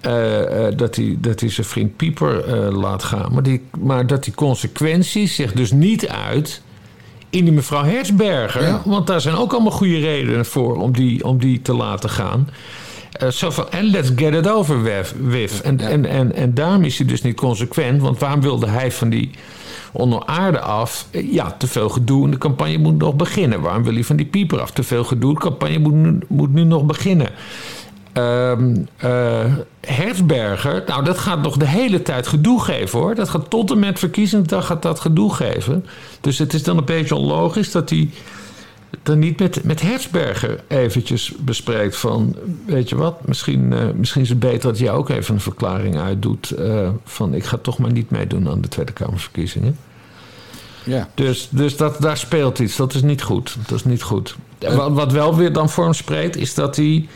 Eh, eh, dat, hij, dat hij zijn vriend Pieper eh, laat gaan. Maar, die, maar dat die consequenties zich dus niet uit in die mevrouw Herzberger. Ja. Want daar zijn ook allemaal goede redenen voor om die, om die te laten gaan. Eh, zo van, en let's get it over with. En, Ja. en, en, en daarom is hij dus niet consequent. Want waarom wilde hij van die onder aarde af? Eh, Ja, te veel gedoe en de campagne moet nog beginnen. Waarom wil hij van die pieper af? Te veel gedoe, de campagne moet nu, moet nu nog beginnen. Eh, Herzberger, nou dat gaat nog de hele tijd gedoe geven hoor. Dat gaat tot en met verkiezingsdag gaat dat gedoe geven. Dus het is dan een beetje onlogisch dat hij dan niet met, met Herzberger eventjes bespreekt van... weet je wat, misschien, eh, misschien is het beter dat jij ook even een verklaring uitdoet... eh, van ik ga toch maar niet meedoen aan de Tweede Kamerverkiezingen. Ja. Dus, dus dat, daar speelt iets. Dat is niet goed. Dat is niet goed. Wat, wat wel weer dan voor hem spreekt, is dat hij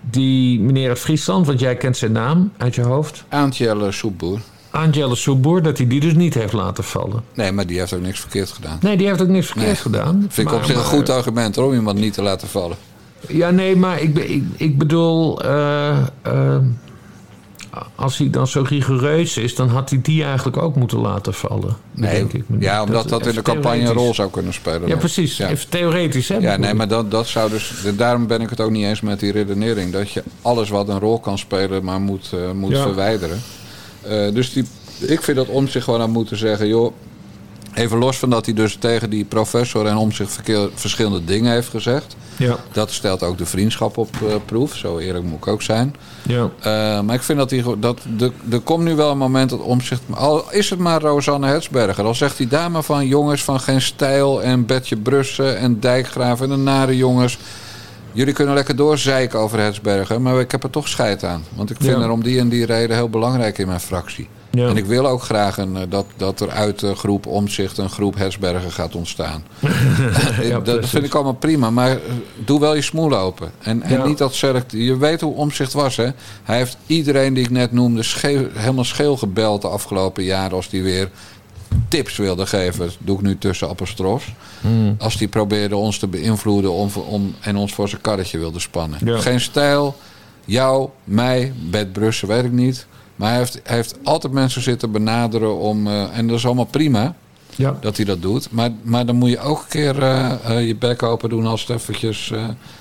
die meneer uit Friesland, want jij kent zijn naam uit je hoofd, Aantjelle Soepboer. Angela Soeboer, dat hij die dus niet heeft laten vallen. Nee, maar die heeft ook niks verkeerd gedaan. Nee, die heeft ook niks verkeerd Nee. gedaan. Vind ik op zich een maar- goed argument hoor, om iemand niet te laten vallen. Ja, nee, maar ik, ik, ik bedoel, eh, eh, als hij dan zo rigoureus is, dan had hij die eigenlijk ook moeten laten vallen. Nee, denk ik. ja, omdat dat, in de campagne een rol zou kunnen spelen. Ja, precies. Ja. Even theoretisch, hè? Ja, nee, maar dat, dat zou dus. Daarom ben ik het ook niet eens met die redenering. Dat je alles wat een rol kan spelen, maar moet, eh, moet Ja. verwijderen. Eh, dus die, ik vind dat om zich gewoon aan moeten zeggen: joh. Even los van dat hij dus tegen die professor en om zich verkeer- verschillende dingen heeft gezegd. Ja, Dat stelt ook de vriendschap op eh, proef. Zo eerlijk moet ik ook zijn. ja. Eh, maar ik vind dat hij. Dat, de, er komt nu wel een moment dat omzicht. Al is het maar Rosanne Hetsberger. Dan zegt die dame van jongens van geen stijl. En Betje Brussen en Dijkgraaf en de nare jongens. Jullie kunnen lekker doorzeiken over Hetsberger. Maar ik heb er toch scheid aan. Want ik vind Ja. er om die en die reden heel belangrijk in mijn fractie. Ja. En ik wil ook graag een, eh, dat, dat er uit de groep omzicht een groep Hetsberger gaat ontstaan. Ja, dat vind ik allemaal prima. Maar eh, doe wel je smoel open. En, en Ja. niet dat select. Je weet hoe omzicht was, hè? Hij heeft iedereen die ik net noemde scheel, helemaal scheel gebeld de afgelopen jaren. Als die weer tips wilde geven. Dat doe ik nu tussen apostrofs. Hmm. Als die probeerde ons te beïnvloeden om, om, en ons voor zijn karretje wilde spannen. Ja. Geen stijl. Jou, mij, Bert Brussen, weet ik niet. Maar hij heeft, hij heeft altijd mensen zitten benaderen om. eh, en dat is allemaal prima ja. dat hij dat doet. Maar, maar dan moet je ook een keer eh, eh, je bek open doen als het eventjes...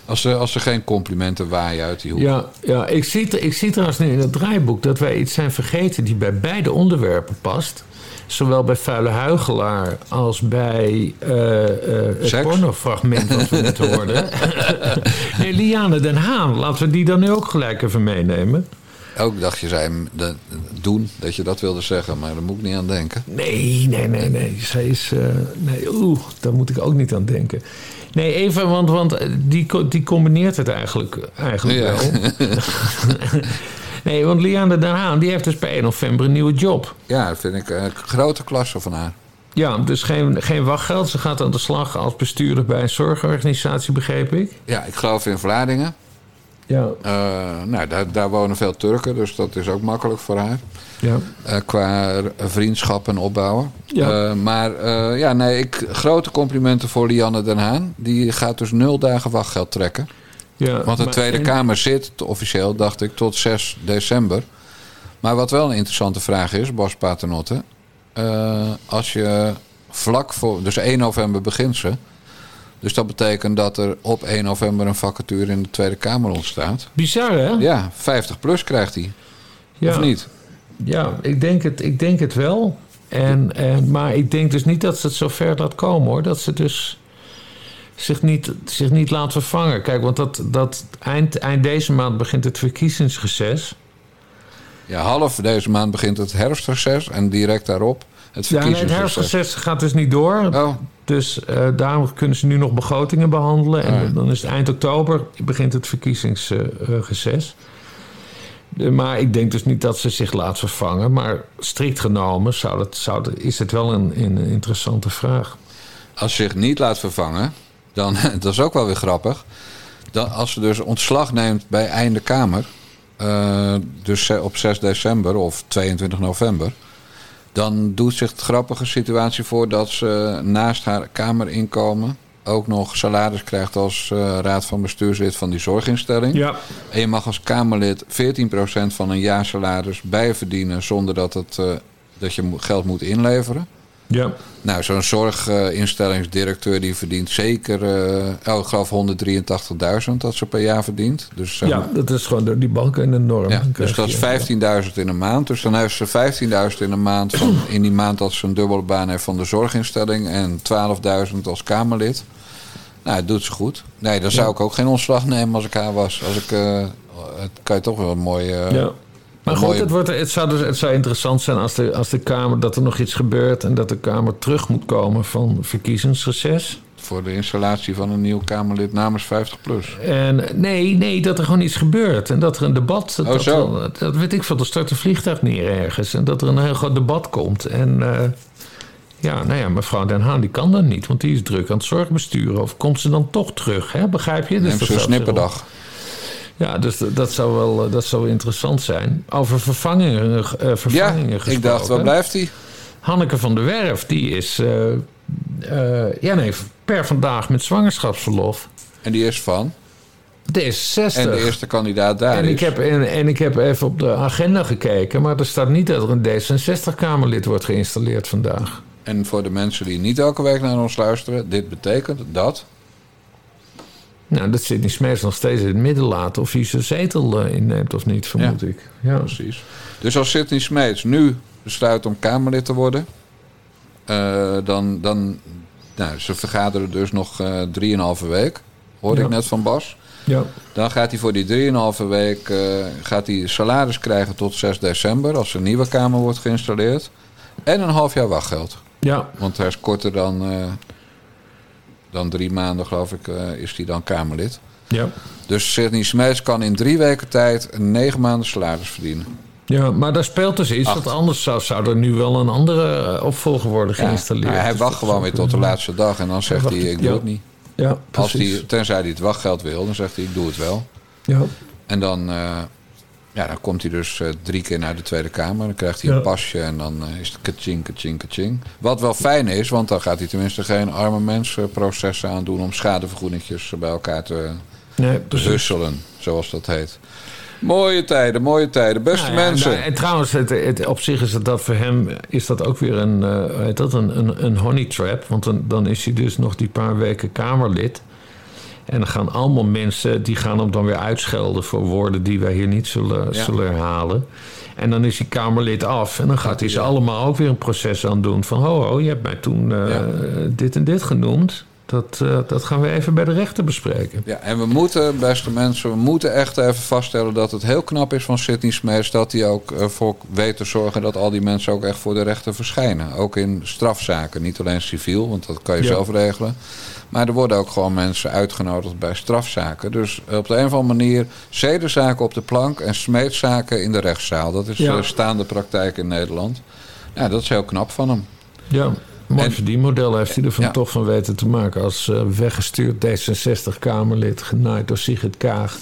als, er, als er geen complimenten waaien uit die hoek. Ja, ja ik, zie, ik zie trouwens nu in het draaiboek dat wij iets zijn vergeten die bij beide onderwerpen past. Zowel bij Vuile Huigelaar als bij eh, eh, het pornofragment wat we net hoorden. nee, Liane Den Haan, laten we die dan nu ook gelijk even meenemen. Ook dacht je, zei dat- doen, dat je dat wilde zeggen. Maar daar moet ik niet aan denken. Nee, nee, nee, nee. Zij is. eh, nee, oeh, daar moet ik ook niet aan denken. Nee, even, want, want die, die combineert het eigenlijk, eigenlijk Ja. wel. nee, want Liane Den Haan die heeft dus bij 1 november een nieuwe job. Ja, dat vind ik een grote klasse van haar. Ja, dus geen, geen wachtgeld. Ze gaat aan de slag als bestuurder bij een zorgorganisatie, begreep ik. Ja, ik geloof in Vlaardingen. Ja, Eh, nou, daar, daar wonen veel Turken, dus dat is ook makkelijk voor haar. ja. Eh, qua r- vriendschap en opbouwen. Ja. Eh, maar ja, nee, ik, grote complimenten voor Lianne Den Haan. Die gaat dus nul dagen wachtgeld trekken. Ja Want de Tweede en- Kamer zit officieel, dacht ik, tot 6 december. Maar wat wel een interessante vraag is, Bas Paternotte. eh, als je vlak voor, dus 1 november begint ze. Dus dat betekent dat er op 1 november een vacature in de Tweede Kamer ontstaat. Bizar, hè? Ja, 50 plus krijgt hij. Ja. Of niet? Ja, ik denk het, ik denk het wel. En, en, maar ik denk dus niet dat ze het zo ver laat komen hoor. Dat ze dus zich niet, zich niet laat vervangen. Kijk, want dat, dat eind, eind deze maand begint het verkiezingsreces. Ja, half deze maand begint het herfstreces en direct daarop het Ja, nee, het verkiezingsreces. herfstreces gaat dus niet door. Oh, Dus eh, daarom kunnen ze nu nog begrotingen behandelen. En Ah, ja. dan is het eind oktober begint het verkiezingsreces. De- maar ik denk dus niet dat ze zich laat vervangen. Maar strikt genomen zou dat, zou dat, is het wel een, een interessante vraag. als ze zich niet laat vervangen, dan dat is ook wel weer grappig. Dan, als ze dus ontslag neemt bij einde Kamer, eh, dus op 6 december of 22 november, dan doet zich de grappige situatie voor dat ze naast haar Kamerinkomen ook nog salaris krijgt als eh, raad van bestuurslid van die zorginstelling. Ja, En je mag als Kamerlid 14% van een jaarsalaris bijverdienen zonder dat, het, eh, dat je geld moet inleveren. Ja. Nou, zo'n zorginstellingsdirecteur die verdient zeker, eh ik geloof 183.000 dat ze per jaar verdient. Dus, zeg ja, dat is gewoon door die banken en de norm. ja, dus dat is 15.000 in een maand. Dus dan heeft ze 15.000 in een maand van, in die maand dat ze een dubbele baan heeft van de zorginstelling en 12.000 als Kamerlid. Nou, dat doet ze goed. Nee, dan zou ik ook geen ontslag nemen als ik haar was. Als ik, eh, het kan je toch wel een mooi. eh, Ja. Maar goed, mooie- het, wordt, het, zou dus, het zou interessant zijn als de, als de Kamer dat er nog iets gebeurt en dat de Kamer terug moet komen van verkiezingsreces. voor de installatie van een nieuw Kamerlid namens 50PLUS. En nee, nee, dat er gewoon iets gebeurt. En dat er een debat... Dat, Oh, zo. Dat, dat weet ik veel. Er stort een vliegtuig neer ergens. En dat er een heel groot debat komt. En eh, ja, nou ja, mevrouw Den Haan die kan dat niet. Want die is druk aan het zorgbesturen. Of komt ze dan toch terug? Hè? Begrijp je? Dus Neem dat snipperdag. Ja, dus dat- zou wel eh, dat zou interessant zijn. Over vervangingen, eh, Ja, vervangingen ik gesproken. dacht, waar blijft hij? Hanneke van der Werf, die is... eh, ja, nee, per vandaag met zwangerschapsverlof. En die is van. D66. En de eerste kandidaat daar En is. ik, heb, en, en ik heb even op de agenda gekeken, maar er staat niet dat er een D66-Kamerlid wordt geïnstalleerd vandaag. En voor de mensen die niet elke week naar ons luisteren, dit betekent dat. Nou, dat Sidney Smees nog steeds in het midden laat of hij zijn zetel eh, inneemt of niet, vermoed Ja. ik. Ja. Precies. Dus als Sidney Smeets nu besluit om Kamerlid te worden, eh, dan. dan nou, ze vergaderen dus nog eh drieënhalve week, hoorde Ja. ik net van Bas. Ja. Dan gaat hij voor die drieënhalve week gaat hij salaris krijgen tot 6 december, als er een nieuwe Kamer wordt geïnstalleerd. En een half jaar wachtgeld. ja, Want hij is korter dan, dan drie maanden, geloof ik, eh, is hij dan Kamerlid. ja. Dus Sidney Smeets kan in drie weken tijd een negen maanden salaris verdienen. Ja, maar daar speelt dus iets. Want anders zou, zou er nu wel een andere eh, opvolger worden Ja, geïnstalleerd. maar hij wacht gewoon weer tot de laatste dag en dan zegt hij: Ik doe ja. het niet. Ja, Als precies. hij, tenzij hij het wachtgeld wil, dan zegt hij: Ik doe het wel. Ja. En dan, eh, ja, dan komt hij dus eh, drie keer naar de Tweede Kamer. Dan krijgt hij Ja. een pasje en dan eh, is het kaching, kaching, kaching. Wat wel fijn is, want dan gaat hij tenminste geen arme mensen processen aan doen om schadevergoedingjes bij elkaar te Nee, husselen, zoals dat heet. Mooie tijden, mooie tijden. Beste Nou ja, mensen. en trouwens, het, het, op zich is het dat voor hem is dat ook weer een, eh, hoe heet dat, een, een, een honey trap. Want dan, dan is hij dus nog die paar weken Kamerlid. En dan gaan allemaal mensen, die gaan hem dan weer uitschelden voor woorden die wij hier niet zullen, Ja. zullen herhalen. En dan is hij Kamerlid af. En dan gaat hij ze allemaal ook weer een proces aan doen. Van, ho, ho, je hebt mij toen eh, Ja. dit en dit genoemd. Dat, eh, dat gaan we even bij de rechter bespreken. Ja, en we moeten, beste mensen, we moeten echt even vaststellen dat het heel knap is van Sidney Smeets dat hij ook eh, voor weet te zorgen dat al die mensen ook echt voor de rechter verschijnen. Ook in strafzaken, niet alleen civiel, want dat kan je Ja. zelf regelen. Maar er worden ook gewoon mensen uitgenodigd bij strafzaken. Dus op de een of andere manier zedenzaken op de plank en smeetzaken in de rechtszaal. Dat is Ja. eh, staande praktijk in Nederland. Ja, dat is heel knap van hem. Ja, mooi En- verdienmodel heeft hij ervan Ja. toch van weten te maken. Als eh, weggestuurd D66-Kamerlid, genaaid door Sigrid Kaag.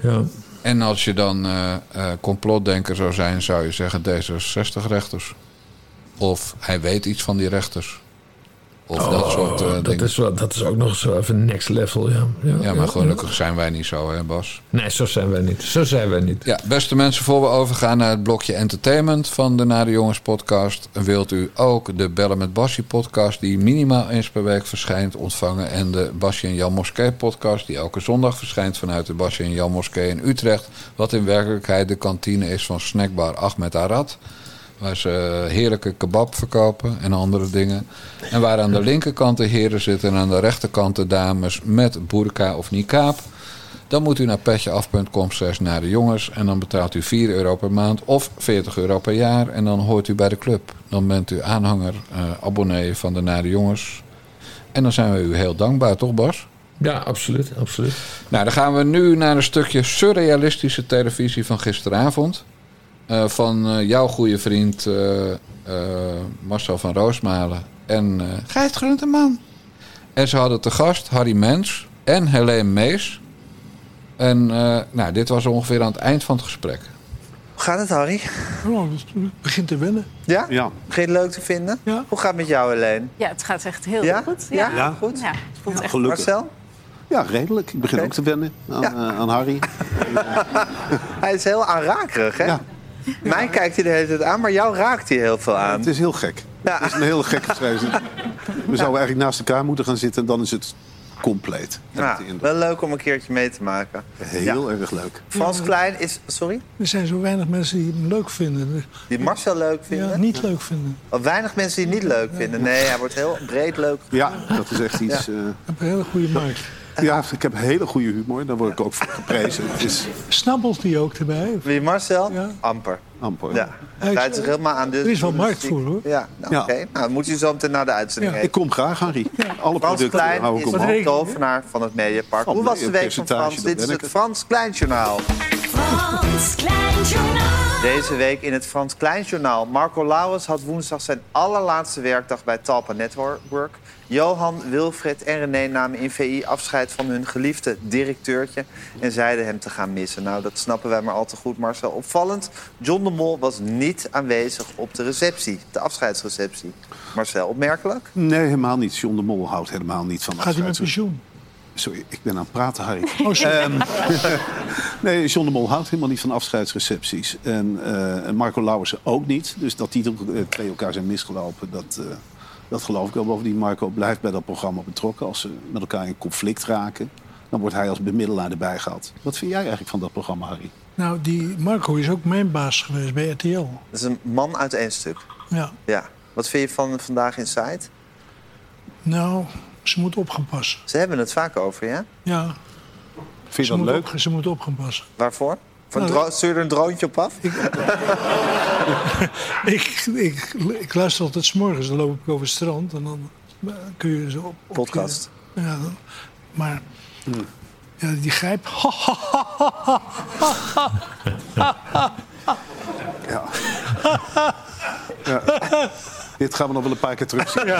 Ja, En als je dan eh, complotdenker zou zijn, zou je zeggen D66-rechters. Of hij weet iets van die rechters. Of dat soort eh, Oh, dat, dingen. is wel, dat is ook nog zo even next level, ja. Ja, ja, maar gelukkig zijn wij niet zo, hè Bas? Nee, zo zijn wij niet. Zo zijn wij niet. Ja, beste mensen, voor we overgaan naar het blokje entertainment van de Naar de Jongens podcast... wilt u ook de Bellen met Bassie podcast... die minimaal eens per week verschijnt, ontvangen... en de Basje en Jan Moskee podcast... die elke zondag verschijnt vanuit de Basje en Jan Moskee in Utrecht... wat in werkelijkheid de kantine is van snackbar Ahmed Arad... Waar ze heerlijke kebab verkopen en andere dingen. En waar aan de linkerkant de heren zitten en aan de rechterkant de dames met burka of niqab. Dan moet u naar petjeaf.com slash naar de jongens. En dan betaalt u 4 euro per maand of 40 euro per jaar. En dan hoort u bij de club. Dan bent u aanhanger, eh, abonnee van de Naar de Jongens. En dan zijn we u heel dankbaar, toch Bas? Ja, absoluut, absoluut. Nou, dan gaan we nu naar een stukje surrealistische televisie van gisteravond. Eh, van eh, jouw goede vriend eh, eh, Marcel van Roosmalen en eh Gijs Groenteman. En ze hadden te gast Harry Mens en Helene Mees. En eh, nou, dit was ongeveer aan het eind van het gesprek. Hoe gaat het, Harry? Oh, dus het begint te wennen. Ja? Ja. Begin je het leuk te vinden? Ja. Hoe gaat het met jou, Helene? Ja, het gaat echt heel Ja? goed. Ja? Ja. Goed? Ja, het voelt echt Gelukkig. Marcel? Ja, redelijk. Ik begin ook te wennen aan, Ja. aan Harry. Hij is heel aanrakerig, hè? Ja. Mij kijkt hij de hele tijd aan, maar jou raakt hij heel veel aan. Het is heel gek. Ja. Het is een hele gekke schrijver. We zouden eigenlijk naast elkaar moeten gaan zitten en dan is het compleet. ik Nou, wel leuk om een keertje mee te maken. Heel erg leuk. Frans Klein is... Sorry? Er zijn zo weinig mensen die hem leuk vinden. Die Marcel leuk vinden? Ja, niet leuk vinden. Of weinig mensen die hem niet leuk vinden. Nee, hij wordt heel breed leuk. Ja, dat is echt iets... eh, Hij heeft een hele goede markt. Ja, ik heb hele goede humor. Daar word ik ook voor geprezen. Is Snabbelt die ook erbij? Wie Marcel? Ja. Amper. amper. Ja. Hij draait zich helemaal aan de... Er is wel markt voor, hoor. Ja, nou, Ja. oké. Nou, dan moet je zo meteen naar de uitzending Ik heen. kom graag, Harry. Alle Frans producten Klein hou ik is omhoog. tovenaar van het Mediapark. Hoe was de week van Frans? Dit is het ik. Frans Kleinjournaal. Frans Klein Journaal. Deze week in het Frans Kleinjournaal. Marco Lauwers had woensdag zijn allerlaatste werkdag bij Talpa Network. Johan, Wilfred en René namen in VI afscheid van hun geliefde directeurtje... en zeiden hem te gaan missen. Nou, dat snappen wij maar al te goed, Marcel. Opvallend, John de Mol was niet aanwezig op de receptie. De afscheidsreceptie. Marcel, opmerkelijk? Nee, helemaal niet. John de Mol houdt helemaal niet van Gaat hij met pensioen? Sorry, ik ben aan het praten, Harry. Oh, sorry. Ehm, nee, John de Mol houdt helemaal niet van afscheidsrecepties. En, eh, Marco Lauwersen ook niet. Dus dat die eh, twee elkaar zijn misgelopen, dat, eh, dat geloof ik wel. Bovendien, Marco blijft bij dat programma betrokken. Als ze met elkaar in conflict raken, dan wordt hij als bemiddelaar erbij gehaald. Wat vind jij eigenlijk van dat programma, Harry? Nou, die Marco is ook mijn baas geweest bij RTL. Dat is een man uit één stuk. Ja. Ja. Wat vind je van Vandaag in Site? Nou, ze moet op gaan passen. Ze hebben het vaak over, ja? Ja, Vind je ze dat leuk? op, ze moet op gaan passen. Waarvoor? Van Nou, stuur er een droontje op af? Ik, ik, ik luister altijd 's morgens, dan loop ik over het strand en dan eh, kun je zo op... Podcast. ja, dan- maar ja, die grijp... Ja. ja. Dit gaan we nog wel een paar keer terugzien.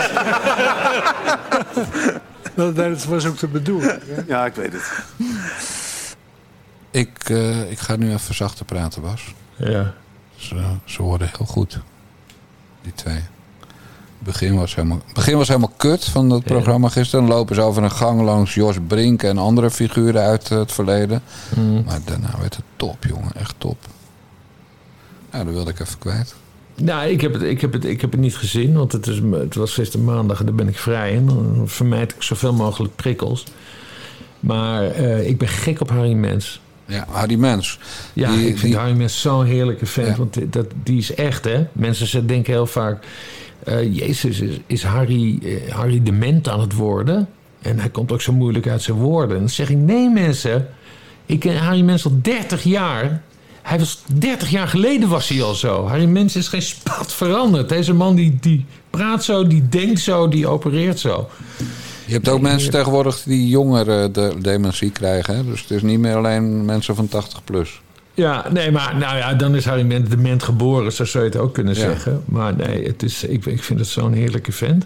dat, dat was ook de bedoeling. hè. Ja, ik weet het. Ik, eh, ik ga nu even zachter praten, Bas. Ja. Ze, ze worden heel goed. Die twee. Het begin was helemaal, begin was helemaal kut van dat programma gisteren. Dan lopen ze over een gang langs Jos Brink en andere figuren uit het verleden. Maar daarna werd het top, jongen. Echt top. Ja, dat wilde ik even kwijt. Nou, ik heb, het, ik, heb het, ik heb het niet gezien, want het, is, het was gisteren maandag en daar ben ik vrij in. Dan vermijd ik zoveel mogelijk prikkels. Maar eh, ik ben gek op Harry Mens. Ja, Harry Mens. Ja, Die- ik vind die- Harry Mens zo'n heerlijke vent. Ja. Want die- dat, die is echt, hè. Mensen ze denken heel vaak... eh, Jezus, is, is Harry, eh, Harry dement aan het worden? En hij komt ook zo moeilijk uit zijn woorden. En dan zeg ik, nee mensen. Ik ken Harry Mens al 30 jaar. Hij was 30 jaar geleden was hij al zo. Harry Mens is geen spat veranderd. Deze man die, die praat zo, die denkt zo, die opereert zo. Je hebt ook mensen tegenwoordig die jonger eh, de dementie krijgen. Hè? Dus het is niet meer alleen mensen van 80 plus. Ja, nee, maar nou ja, dan is Harry Ment dement geboren, zo zou je het ook kunnen Ja. zeggen. Maar nee, het is, ik, ik vind het zo'n heerlijke vent.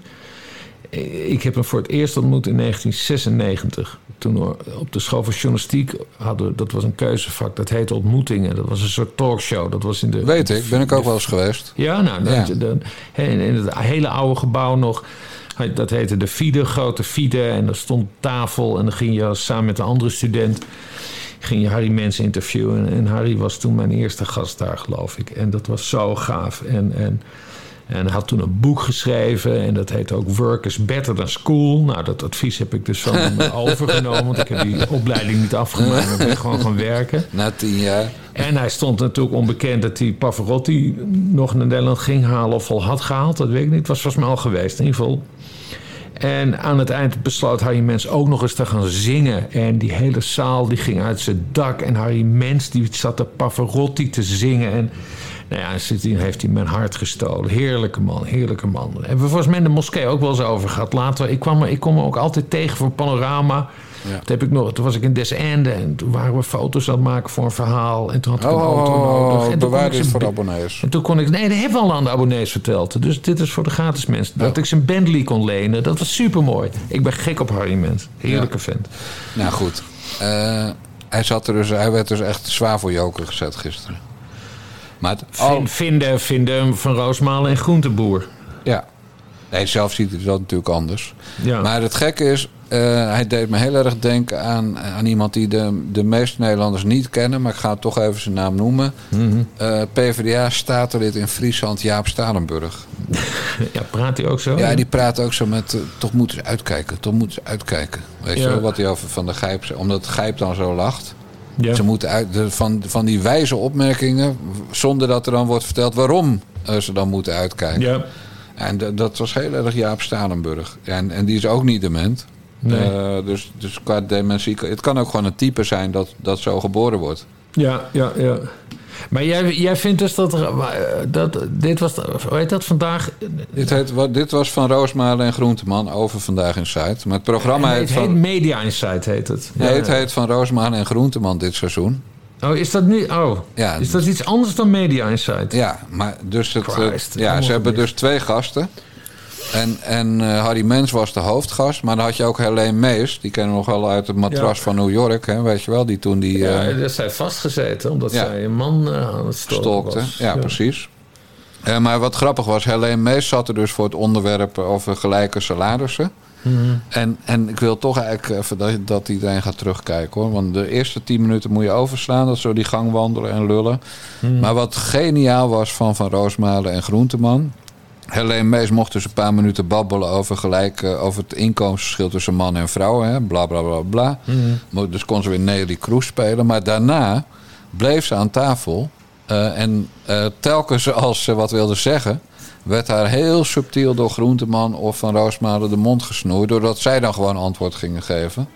Ik heb hem voor het eerst ontmoet in 1996. Toen we op de school van journalistiek hadden, we- dat was een keuzevak, dat heette Ontmoetingen. Dat was een soort talkshow. Dat was in de, Weet ik, ben ik ook wel eens geweest. ja, nou, Ja. dan- in het hele oude gebouw nog. Dat heette de Fide, grote Fide. En er stond tafel. En dan ging je samen met een andere student... ging je Harry Mens interviewen. En Harry was toen mijn eerste gast daar, geloof ik. En dat was zo gaaf. En, en, en hij had toen een boek geschreven. En dat heette ook Work is Better Than School. Nou, dat advies heb ik dus van hem overgenomen. Want ik heb die opleiding niet afgemaakt. maar ben gewoon gaan werken. Na tien jaar. En hij stond natuurlijk onbekend dat hij Pavarotti nog naar Nederland ging halen of al had gehaald. Dat weet ik niet. Het was volgens mij al geweest in ieder geval. En aan het eind besloot Harry Mens ook nog eens te gaan zingen. En die hele zaal die ging uit zijn dak. En Harry Mens die zat de Pavarotti te zingen. En nou ja, sindsdien heeft hij mijn hart gestolen. Heerlijke man, heerlijke man. Hebben we volgens mij in de moskee ook wel eens over gehad. Later, ik, kwam, ik kom er ook altijd tegen voor Panorama. Ja. Toen, heb ik nog, toen was ik in Des Ende en toen waren we foto's aan het maken voor een verhaal. En toen had ik een Oh, auto oh, oh, nodig. oh, En toen bewaar dit voor abonnees. En toen kon ik... Nee, dat hebben we al aan de abonnees verteld. Dus dit is voor de gratis mensen. Dat ik zijn Bentley kon lenen. Dat was super mooi. Ik ben gek op Harry Mens. Heerlijke vent. Nou goed. Eh, hij, zat er dus, hij werd dus echt zwaar voor joker gezet gisteren. Maar het, al- Vin- Vinden, vinden van Roosmalen en Groenteboer. ja. Nee, zelf ziet hij dat natuurlijk anders. Ja. Maar het gekke is, hij deed me heel erg denken aan, aan iemand die de, de meeste Nederlanders niet kennen. Maar ik ga toch even zijn naam noemen. Mhm. Eh, PvdA statenlid in Friesland, Jaap Stalenburg. ja, praat hij ook zo? Ja, die praat ook zo met, eh, toch moeten ze uitkijken, toch moeten ze uitkijken. Weet je Ja. wel, wat hij over Van de Gijp zei. Omdat Gijp dan zo lacht. Ja. Ze moeten uit, de, van, van die wijze opmerkingen, zonder dat er dan wordt verteld waarom eh, ze dan moeten uitkijken. Ja. En dat was heel erg Jaap Stalenburg. En, en die is ook niet dement. Nee. Eh, dus, dus qua dementie... Het kan ook gewoon een type zijn dat, dat zo geboren wordt. Ja, ja, ja. Maar jij, jij vindt dus dat, er, eh, dat... Dit was... Hoe heet dat vandaag? Dit, heet, wat, dit was van Roosmalen en Groenteman over Vandaag in Zuid. Maar het programma heet, het heet van... Media Insight, heet het. Nee, het heet van Roosmalen en Groenteman dit seizoen. Oh, is dat nu... Oh, Ja, is dat iets anders dan Media Insight? Ja, maar dus het, eh, Christ, ja, ze hebben dus twee gasten. En, en eh, Harry Mens was de hoofdgast. Maar dan had je ook Helene Mees. Die kennen we nog wel uit het matras Ja. van New York. Hè, weet je wel, die toen die Ja, eh, dat zij vastgezeten omdat zij een man eh, aan het was. Ja, precies. Maar wat grappig was, Helene Mees zat er dus voor het onderwerp over gelijke salarissen. Mhm. En, en ik wil toch eigenlijk even dat, dat iedereen gaat terugkijken hoor. Want de eerste tien minuten moet je overslaan. Dat zo die gang wandelen en lullen. Mhm. Maar wat geniaal was van Van Roosmalen en Groenteman. Helene Mees mocht dus een paar minuten babbelen over, gelijk, eh, over het inkomensverschil tussen man en vrouw. Hè? Bla bla bla bla. Maar Dus kon ze weer Nelly Kroes spelen. Maar daarna bleef ze aan tafel. eh, en eh, telkens als ze wat wilde zeggen, werd haar heel subtiel door Groenteman of Van Roosmalen de mond gesnoeid. Doordat zij dan gewoon antwoord gingen geven.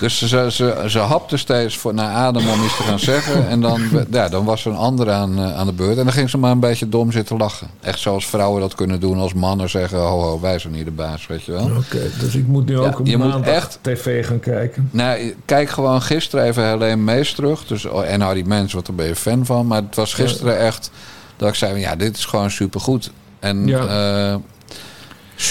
dus ze, ze, ze, hapte steeds voor, naar adem om iets te gaan zeggen. En dan, ja, dan was er een ander aan, eh, aan de beurt. En dan ging ze maar een beetje dom zitten lachen. Echt zoals vrouwen dat kunnen doen als mannen zeggen: ho, ho, wij zijn niet de baas, weet je wel. Oké, dus ik moet nu Ja, ook op je moet echt- tv gaan kijken. Nou, kijk gewoon gisteren even Helene Mees terug. Dus, oh, en Harry Mens, wat daar ben je fan van. Maar het was gisteren echt dat ik zei: ja, dit is gewoon supergoed. En Ja. eh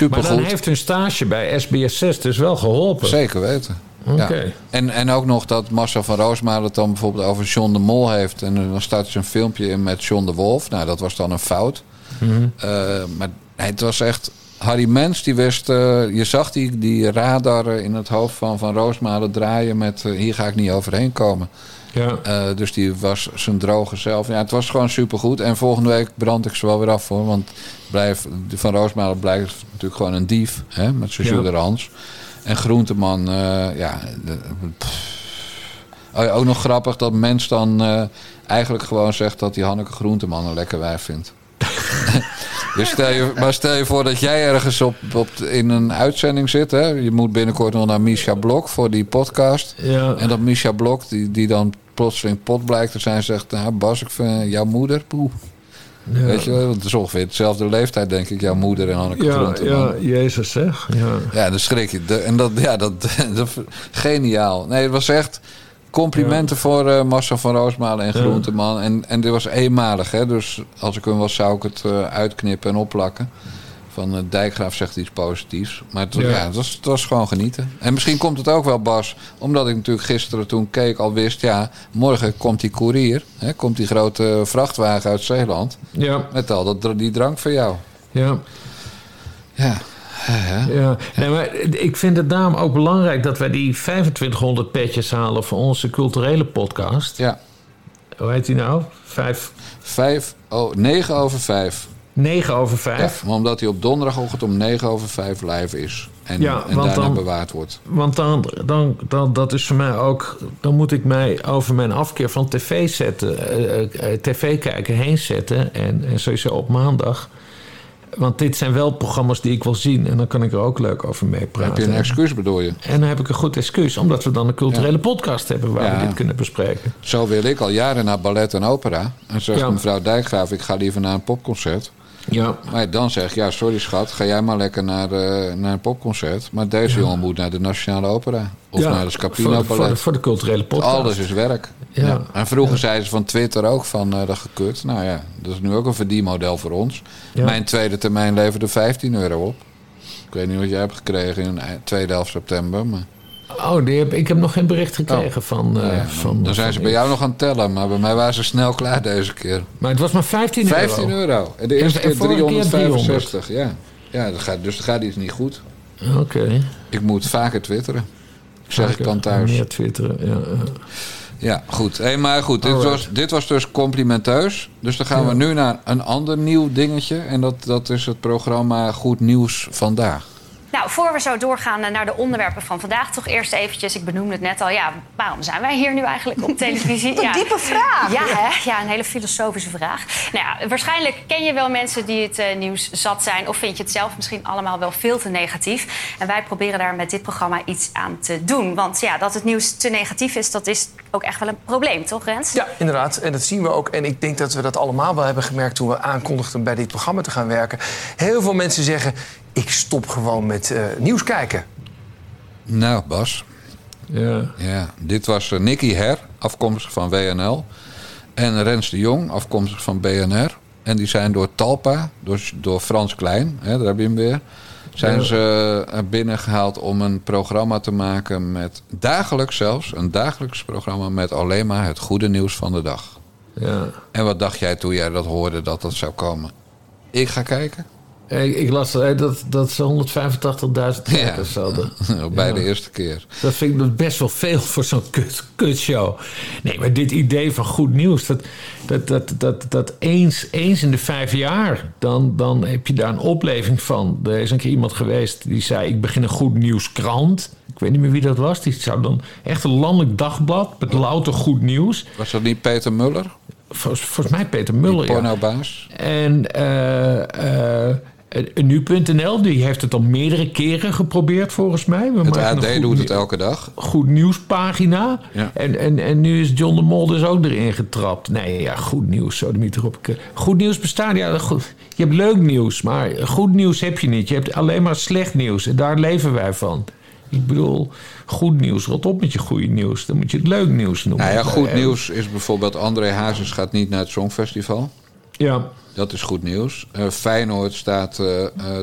Maar dan heeft hun stage bij SBS6 dus wel geholpen. Zeker weten. Ja. En, en ook nog dat Marcel van Roosmalen het dan bijvoorbeeld over John de Mol heeft. En dan staat dus een filmpje in met John de Wolf. Nou, dat was dan een fout. Mhm. Eh, maar het was echt... Harry Mens, die wist... eh, je zag die, die radar in het hoofd van Van Roosmalen draaien met... hier ga ik niet overheen komen. Ja. Eh, dus die was zijn droge zelf. Ja, het was gewoon supergoed. En volgende week brand ik ze wel weer af voor. Want blijf, Van Roosmalen blijft natuurlijk gewoon een dief. Hè, met zijn Ja. Hans. En Groenteman, eh, ja... Oh ja, ook nog grappig dat mens dan eh, eigenlijk gewoon zegt... dat die Hanneke Groenteman een lekker wijf vindt. dus stel je, maar stel je voor dat jij ergens op, op, in een uitzending zit. Hè? Je moet binnenkort nog naar Misha Blok voor die podcast. Ja. En dat Misha Blok, die, die dan plotseling pot blijkt te zijn, zegt: Nou, Bas, ik vind jouw moeder, poeh. Ja. Weet je wel, want het is ongeveer dezelfde leeftijd, denk ik, jouw moeder en Hanneke Ja, Groenteman. ja, Jezus zeg. Ja. Ja, dan schrik je. De- En dat, ja, dat, dat, geniaal. Nee, het was echt complimenten voor eh Marcel van Roosmalen en Ja. Groenteman. En, en dit was eenmalig, hè. Dus als ik hem was, zou ik het eh, uitknippen en opplakken. Van eh, Dijkgraaf zegt iets positiefs. Maar het, was- Ja. ja. het, was, het was gewoon genieten. En misschien komt het ook wel, Bas. Omdat ik natuurlijk gisteren toen keek al wist... ja, morgen komt die koerier. Hè, komt die grote vrachtwagen uit Zeeland. Ja, Met al dat, die drank voor jou. ja. Ja. Ja, nee, maar ik vind het daarom ook belangrijk dat wij die 2500 petjes halen voor onze culturele podcast. Ja. Hoe heet die nou? Vijf, Vijf, oh, negen over vijf. 9 over Ja, 5. maar omdat hij op donderdagochtend om 9 over 5 live is. En, Ja, en daarna dan- bewaard wordt. Want dan, dan, dan, dat is voor mij ook. Dan moet ik mij over mijn afkeer van tv zetten, eh, eh, tv kijken heen zetten. En, en sowieso op maandag. Want dit zijn wel programma's die ik wil zien. En dan kan ik er ook leuk over Heb meepraten. je een excuus bedoel je? En dan heb ik een goed excuus, omdat we dan een culturele Ja. podcast hebben waar Ja. we dit kunnen bespreken. Zo wil ik al jaren naar ballet en opera. En zegt mevrouw Dijkgraaf, ik ga liever naar een popconcert. Ja, Maar dan zeg ik, ja, sorry schat, ga jij maar lekker naar, eh, naar een popconcert. Maar deze jongen moet naar de Nationale Opera. Of Ja, naar de Scapino voor, voor, de, voor de culturele podcast. Alles is werk. Ja. En vroeger zeiden ze van Twitter ook van eh, dat gekut. Nou ja, dat is nu ook een verdienmodel voor ons. Ja. Mijn tweede termijn leverde 15 euro op. Ik weet niet wat jij hebt gekregen in de tweede helft september. Maar, Oh, die heb, ik heb nog geen bericht gekregen van, eh, ja, van. dan zijn ze bij jou nog aan het tellen. Maar bij mij waren ze snel klaar deze keer. Maar het was maar 15 euro. 15 euro. En de eerste En- keer vorige keer 365. Ja. ja dat gaat, dus dat gaat iets niet goed. Oké. Ik moet vaker twitteren. Zeg ik dan thuis. Meer twitteren, ja. ja. Goed. Hey, maar goed, dit Alright. was, dit was dus complimenteus. Dus dan gaan we nu naar een ander nieuw dingetje. En dat, dat is het programma Goed Nieuws Vandaag. Nou, voor we zo doorgaan naar de onderwerpen van vandaag, toch eerst eventjes, ik benoemde het net al, ja, waarom zijn wij hier nu eigenlijk op televisie? Wat een ja. diepe vraag. Ja, hè? ja, een hele filosofische vraag. Nou ja, waarschijnlijk ken je wel mensen die het eh, nieuws zat zijn, of vind je het zelf misschien allemaal wel veel te negatief. En wij proberen daar met dit programma iets aan te doen. Want ja, dat het nieuws te negatief is, dat is ook echt wel een probleem, toch, Rens? Ja, inderdaad. En dat zien we ook. En ik denk dat we dat allemaal wel hebben gemerkt toen we aankondigden bij dit programma te gaan werken. Heel veel mensen zeggen: ik stop gewoon met eh, nieuws kijken. Nou, Bas. Ja. Ja, dit was eh, Nicky Her, afkomstig van WNL. En Rens de Jong, afkomstig van BNR. En die zijn door Talpa, door, door Frans Klein, hè, daar heb je hem weer... zijn Ja. ze eh, binnengehaald om een programma te maken met... dagelijks zelfs, een dagelijks programma met alleen maar het goede nieuws van de dag. Ja. En wat dacht jij toen jij dat hoorde dat dat zou komen? Ik ga kijken. Ik, ik las eh, dat, dat ze 185.000 kijkers hadden. Bij Ja. de eerste keer. Dat vind ik best wel veel voor zo'n kut, kutshow. Nee, maar dit idee van goed nieuws, dat, dat, dat, dat, dat eens, eens in de vijf jaar, dan, dan heb je daar een opleving van. Er is een keer iemand geweest die zei: Ik begin een goed nieuwskrant. Ik weet niet meer wie dat was. Die zou dan echt een landelijk dagblad met louter goed nieuws. Was dat niet Peter Muller? Volgens, volgens mij Peter Muller. Die ja. pornobaas? En eh, eh, nu.nl, die heeft het al meerdere keren geprobeerd volgens mij. We Het AD goed doet het elke dag. goed nieuwspagina. Ja. En, en, en nu is John de Mol dus ook erin getrapt. Nee, ja, goed nieuws. Zo de erop. Goed nieuws bestaat. Ja, goed. Je hebt leuk nieuws, maar goed nieuws heb je niet. Je hebt alleen maar slecht nieuws. En daar leven wij van. Ik bedoel, goed nieuws. Rot op met je goede nieuws. Dan moet je het leuk nieuws noemen. Nou ja, goed Eh, nieuws is bijvoorbeeld André Hazes gaat niet naar het Songfestival. Ja. Dat is goed nieuws. Eh, Feyenoord staat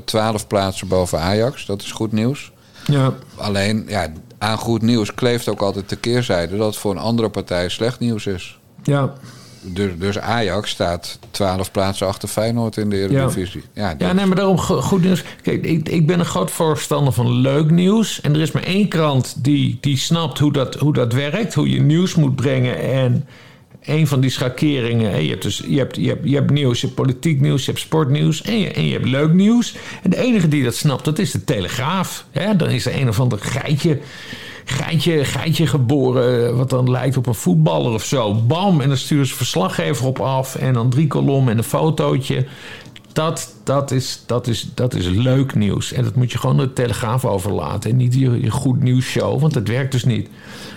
twaalf plaatsen boven Ajax. Dat is goed nieuws. Ja. Alleen, ja, aan goed nieuws kleeft ook altijd de keerzijde... dat het voor een andere partij slecht nieuws is. Ja. Dus, dus Ajax staat twaalf plaatsen achter Feyenoord in de Eredivisie. Ja, Ja, nee, maar daarom go- goed nieuws. Kijk, ik, ik ben een groot voorstander van leuk nieuws. En er is maar één krant die, die snapt hoe dat, hoe dat werkt. Hoe je nieuws moet brengen. En een van die schakeringen... Je hebt, dus, je, hebt, je, hebt, je hebt nieuws, je hebt politiek nieuws, je hebt sportnieuws... en je, en je hebt leuk nieuws. En de enige die dat snapt, dat is de Telegraaf. Hè? Dan is er een of ander geitje... Geitje, geitje geboren, wat dan lijkt op een voetballer of zo. Bam, en dan sturen ze verslaggever op af. En dan drie kolom en een fotootje. Dat, dat, is, dat, is, dat is leuk nieuws. En dat moet je gewoon de Telegraaf overlaten. En niet je, je goed nieuws show, want dat werkt dus niet.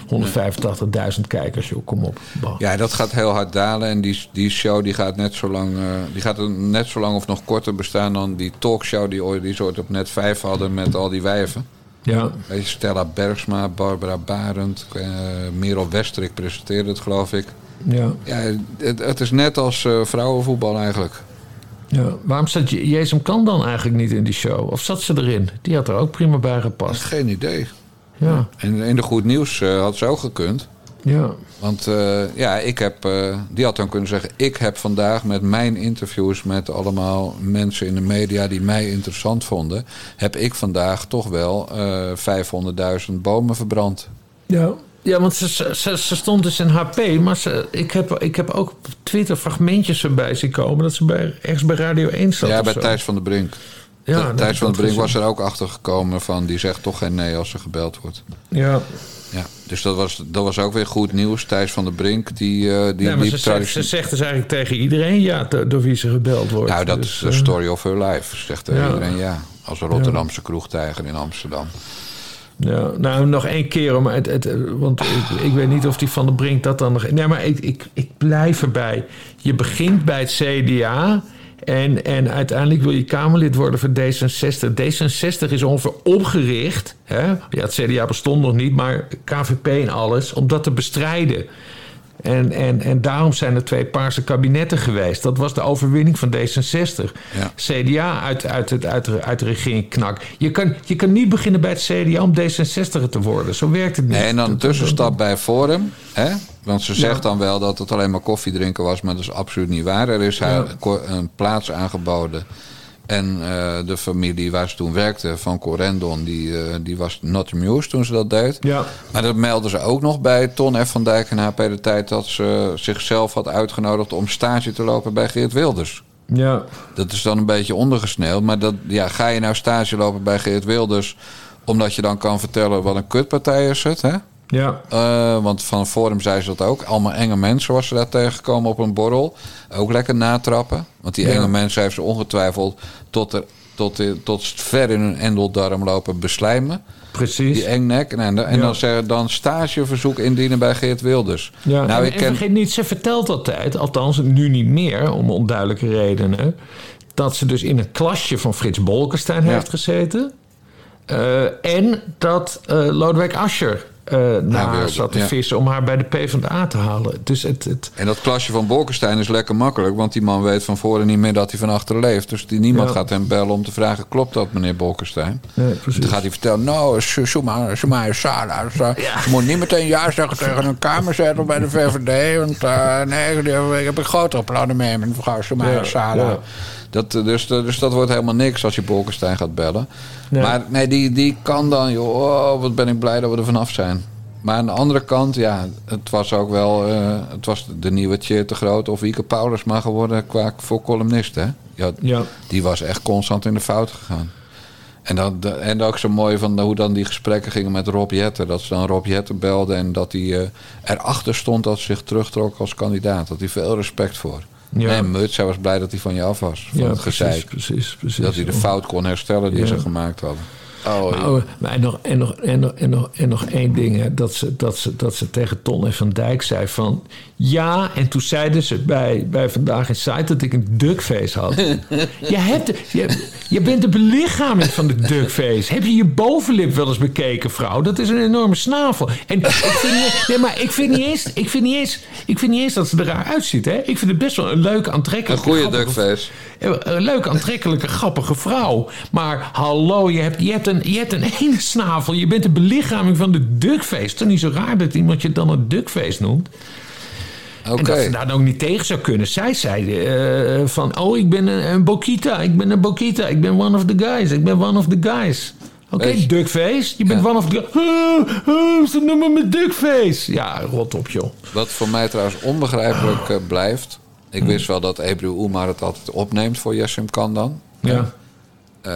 185.000 kijkers, joh, kom op. Bah. Ja, dat gaat heel hard dalen. En die, die show die gaat, net zo lang, eh, die gaat er net zo lang of nog korter bestaan dan die talkshow die, ooit- die ze ooit op net 5 hadden met al die wijven. Ja. Weet je, Stella Bergsma, Barbara Barend, eh Merel Westerik presenteerde het, geloof ik. Ja. Ja, het, het is net als eh, vrouwenvoetbal eigenlijk. Ja. Waarom zat Je- Jezus Kan dan eigenlijk niet in die show? Of zat ze erin? Die had er ook prima bij gepast. Geen idee. Ja. En in de goed nieuws eh, had ze ook gekund. Ja. Want eh, ja, ik heb, eh, die had dan kunnen zeggen... ik heb vandaag met mijn interviews met allemaal mensen in de media... die mij interessant vonden... heb ik vandaag toch wel eh 500.000 bomen verbrand. Ja. Ja, want ze, ze, ze, stond dus in HP, maar ze, ik, heb, ik heb ook op Twitter fragmentjes erbij zien komen dat ze bij, ergens bij Radio 1 zat. ja, bij. Thijs van der Brink. Ja, Thijs van Brink was er ook achter gekomen van... die zegt toch geen nee als er gebeld wordt. Ja. Ja, dus dat was, dat was ook weer goed nieuws. Thijs van der Brink, die, eh die nee, maar liep ze, zegt, ze zegt dus eigenlijk tegen iedereen ja, do- door wie ze gebeld wordt. Nou, dat Dus, is de eh, story of her life, zegt ja. iedereen ja. Als een Rotterdamse kroegtijger in Amsterdam. Ja, nou, nog één keer, maar het, het, want ik, ik weet niet of die Van der Brink dat dan nog... Nee, maar ik, ik, ik blijf erbij. Je begint bij het CDA en, en uiteindelijk wil je Kamerlid worden voor D66. D66 is ongeveer opgericht, hè? ja, het CDA bestond nog niet, maar KVP en alles, om dat te bestrijden. En, en, en daarom zijn er twee paarse kabinetten geweest. Dat was de overwinning van D66. Ja. CDA uit, uit, het, uit, de- uit de regering knak. Je kan, je kan niet beginnen bij het CDA om D66 te worden. Zo werkt het niet. Nee, en dan een tussenstap bij Forum. Hè? Want ze zegt Ja. dan wel dat het alleen maar koffie drinken was, maar dat is absoluut niet waar. Er is haar Ja. een plaats aangeboden. En eh, de familie waar ze toen werkte, van Corendon, die, eh, die was not amused toen ze dat deed. Ja. Maar dat meldden ze ook nog bij Ton F. van Dijk en HP de tijd... dat ze zichzelf had uitgenodigd om stage te lopen bij Geert Wilders. Ja. Dat is dan een beetje ondergesneeuwd. Maar dat, ja, ga je nou stage lopen bij Geert Wilders... omdat je dan kan vertellen wat een kutpartij is het, hè? Ja. Eh, want van Forum zei ze dat ook. Allemaal enge mensen was ze daar tegengekomen op een borrel. Ook lekker natrappen. Want die Ja. enge mensen heeft ze ongetwijfeld tot, er, tot, tot ver in hun endeldarm lopen beslijmen. Precies. Die engnek. En, en, Ja. dan zeggen dan stageverzoek indienen bij Geert Wilders. Ja, nou, en, ik en ken... vergeet niet, ze vertelt altijd, althans nu niet meer, om onduidelijke redenen, dat ze dus in het klasje van Frits Bolkestein Ja. heeft gezeten. Eh, en dat eh, Lodewijk Asscher eh naar wilde, zat te ja. vissen om haar bij de PvdA te halen. Dus het, het, En dat klasje van Bolkestein is lekker makkelijk. Want die man weet van voren niet meer dat hij van achter leeft. Dus die, niemand Ja. gaat hem bellen om te vragen... klopt dat, meneer Bolkestein? Nee, precies. Dan gaat hij vertellen... nou, Suma Suma Sala. Je moet niet meteen ja zeggen tegen een kamerzetel bij de VVD. Want eh, nee, ik heb een grotere plannen mee met mevrouw Ja, Sala. Dat, eh, dus, dus dat wordt helemaal niks als je Bolkestein gaat bellen. Nee. Maar nee, die, die kan dan... Joh, oh, wat ben ik blij dat we er vanaf zijn. Maar aan de andere kant, ja, het was ook wel... eh, het was de nieuwe Tjeer te groot of Wieke Paulusma geworden qua voor columnist, hè? Ja, Ja. Die was echt constant in de fout gegaan. En, dan, de- en ook zo mooi van hoe dan die gesprekken gingen met Rob Jetten. Dat ze dan Rob Jetten belde en dat hij eh, erachter stond dat ze zich terugtrok als kandidaat. Dat hij veel respect voor. Ja. En Muts, hij was blij dat hij van je af was. Van ja, het precies, gezeik. precies, precies. Dat hij de fout kon herstellen die Ja. ze gemaakt hadden. Oh, Maar, oh, maar en, nog, en, nog, en, nog, en, nog, en nog één ding. Hè, dat, ze, dat, ze, dat ze tegen Ton en Van Dijk zei van... Ja, en toen zeiden ze bij, bij Vandaag in Site dat ik een duckface had. je, hebt, je, je bent de belichaming van de duckface. Heb je je bovenlip wel eens bekeken, vrouw? Dat is een enorme snavel. En ik vind niet, nee, maar ik vind niet eens, ik vind niet eens, ik vind niet eens dat ze er raar uitziet. Hè? Ik vind het best wel een leuke, een aantrekkelijke... goede grappige- duckface. een leuke, aantrekkelijke, grappige vrouw. Maar hallo, je hebt, je, hebt een, je hebt een ene snavel. Je bent de belichaming van de duckface. Het is toch niet zo raar dat iemand je dan een duckface noemt? En dat ze daar ook niet tegen zou kunnen. Zij zei eh, van, oh, ik ben een, een Bokita. Ik ben een Bokita. Ik ben one of the guys. Ik ben one of the guys. Oké, je- duckface. Je bent Ja. one of the guys. Uh, uh, ze noemen me duckface. Ja, rot op, joh. Wat voor mij trouwens onbegrijpelijk eh, blijft. Ik wist wel dat Ebru Oemar het altijd opneemt voor Jessim Kandan. Ja. Eh,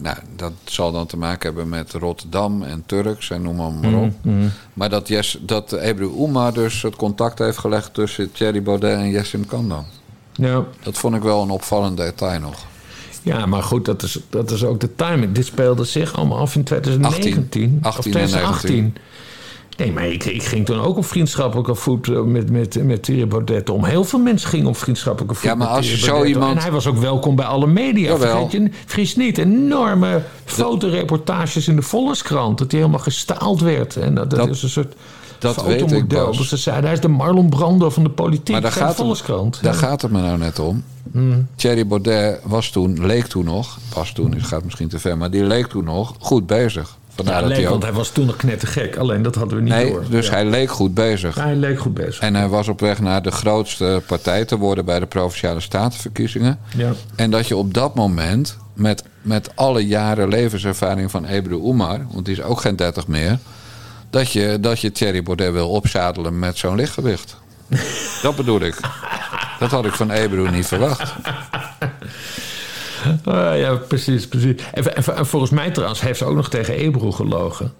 nou, dat zal dan te maken hebben met Rotterdam en Turks en noem maar, maar op. Mhm, Maar dat, Jes, dat Ebru Oemar dus het contact heeft gelegd tussen Thierry Baudet en Jessim Kandan. Ja. Dat vond ik wel een opvallend detail nog. Ja, maar goed, dat is, dat is ook de timing. Dit speelde zich allemaal af in 2019. 18 of en 2018. Nee, maar ik, ik ging toen ook op vriendschappelijke voet eh, met, met, met Thierry Baudet om. Heel veel mensen gingen op vriendschappelijke voet Ja, maar met als je zo iemand- En hij was ook welkom bij alle media. Vergeet je, vergis niet, enorme fotoreportages in de Volkskrant. Dat hij helemaal gestaald werd. En dat, dat, Dat- is een soort dat weet ik. Dus ze zeiden, hij is de Marlon Brando van de politiek. Maar daar de gaat, het, Volkskrant. daar Ja. gaat het me nou net om. Mm. Thierry Baudet was toen, leek toen nog, was toen, het gaat misschien te ver, maar die leek toen nog goed bezig. Ja, dat leek, hij ook, want hij was toen nog knettergek. Alleen dat hadden we niet nee, door. dus Ja. hij leek goed bezig. Ja, hij leek goed bezig. En hij was op weg naar de grootste partij te worden bij de provinciale statenverkiezingen. Ja. En dat je op dat moment, met, met alle jaren levenservaring van Ebru Oemar, want die is ook geen 30 meer, dat je, dat je Thierry Baudet wil opzadelen met zo'n lichtgewicht. dat bedoel ik. Dat had ik van Ebru niet verwacht. Ah, ja, precies, precies. En, en- en volgens mij trouwens heeft ze ook nog tegen Ebro gelogen.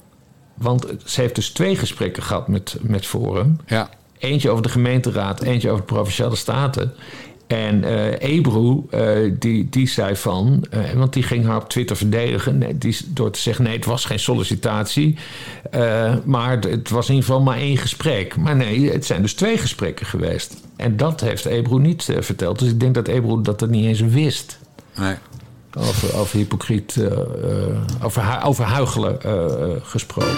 Want ze heeft dus twee gesprekken gehad met, met Forum. Ja. Eentje over de gemeenteraad, eentje over de Provinciale Staten. En eh Ebro, eh, die, die zei van... eh, want die ging haar op Twitter verdedigen... nee, die, door te zeggen, nee, het was geen sollicitatie. maar het- het was in ieder geval maar één gesprek. Maar nee, het zijn dus twee gesprekken geweest. En dat heeft Ebro niet verteld. Dus ik denk dat Ebro dat er niet eens wist. Nee. Over, hypocriet, eh, eh, over, over huichelen eh, eh, gesproken.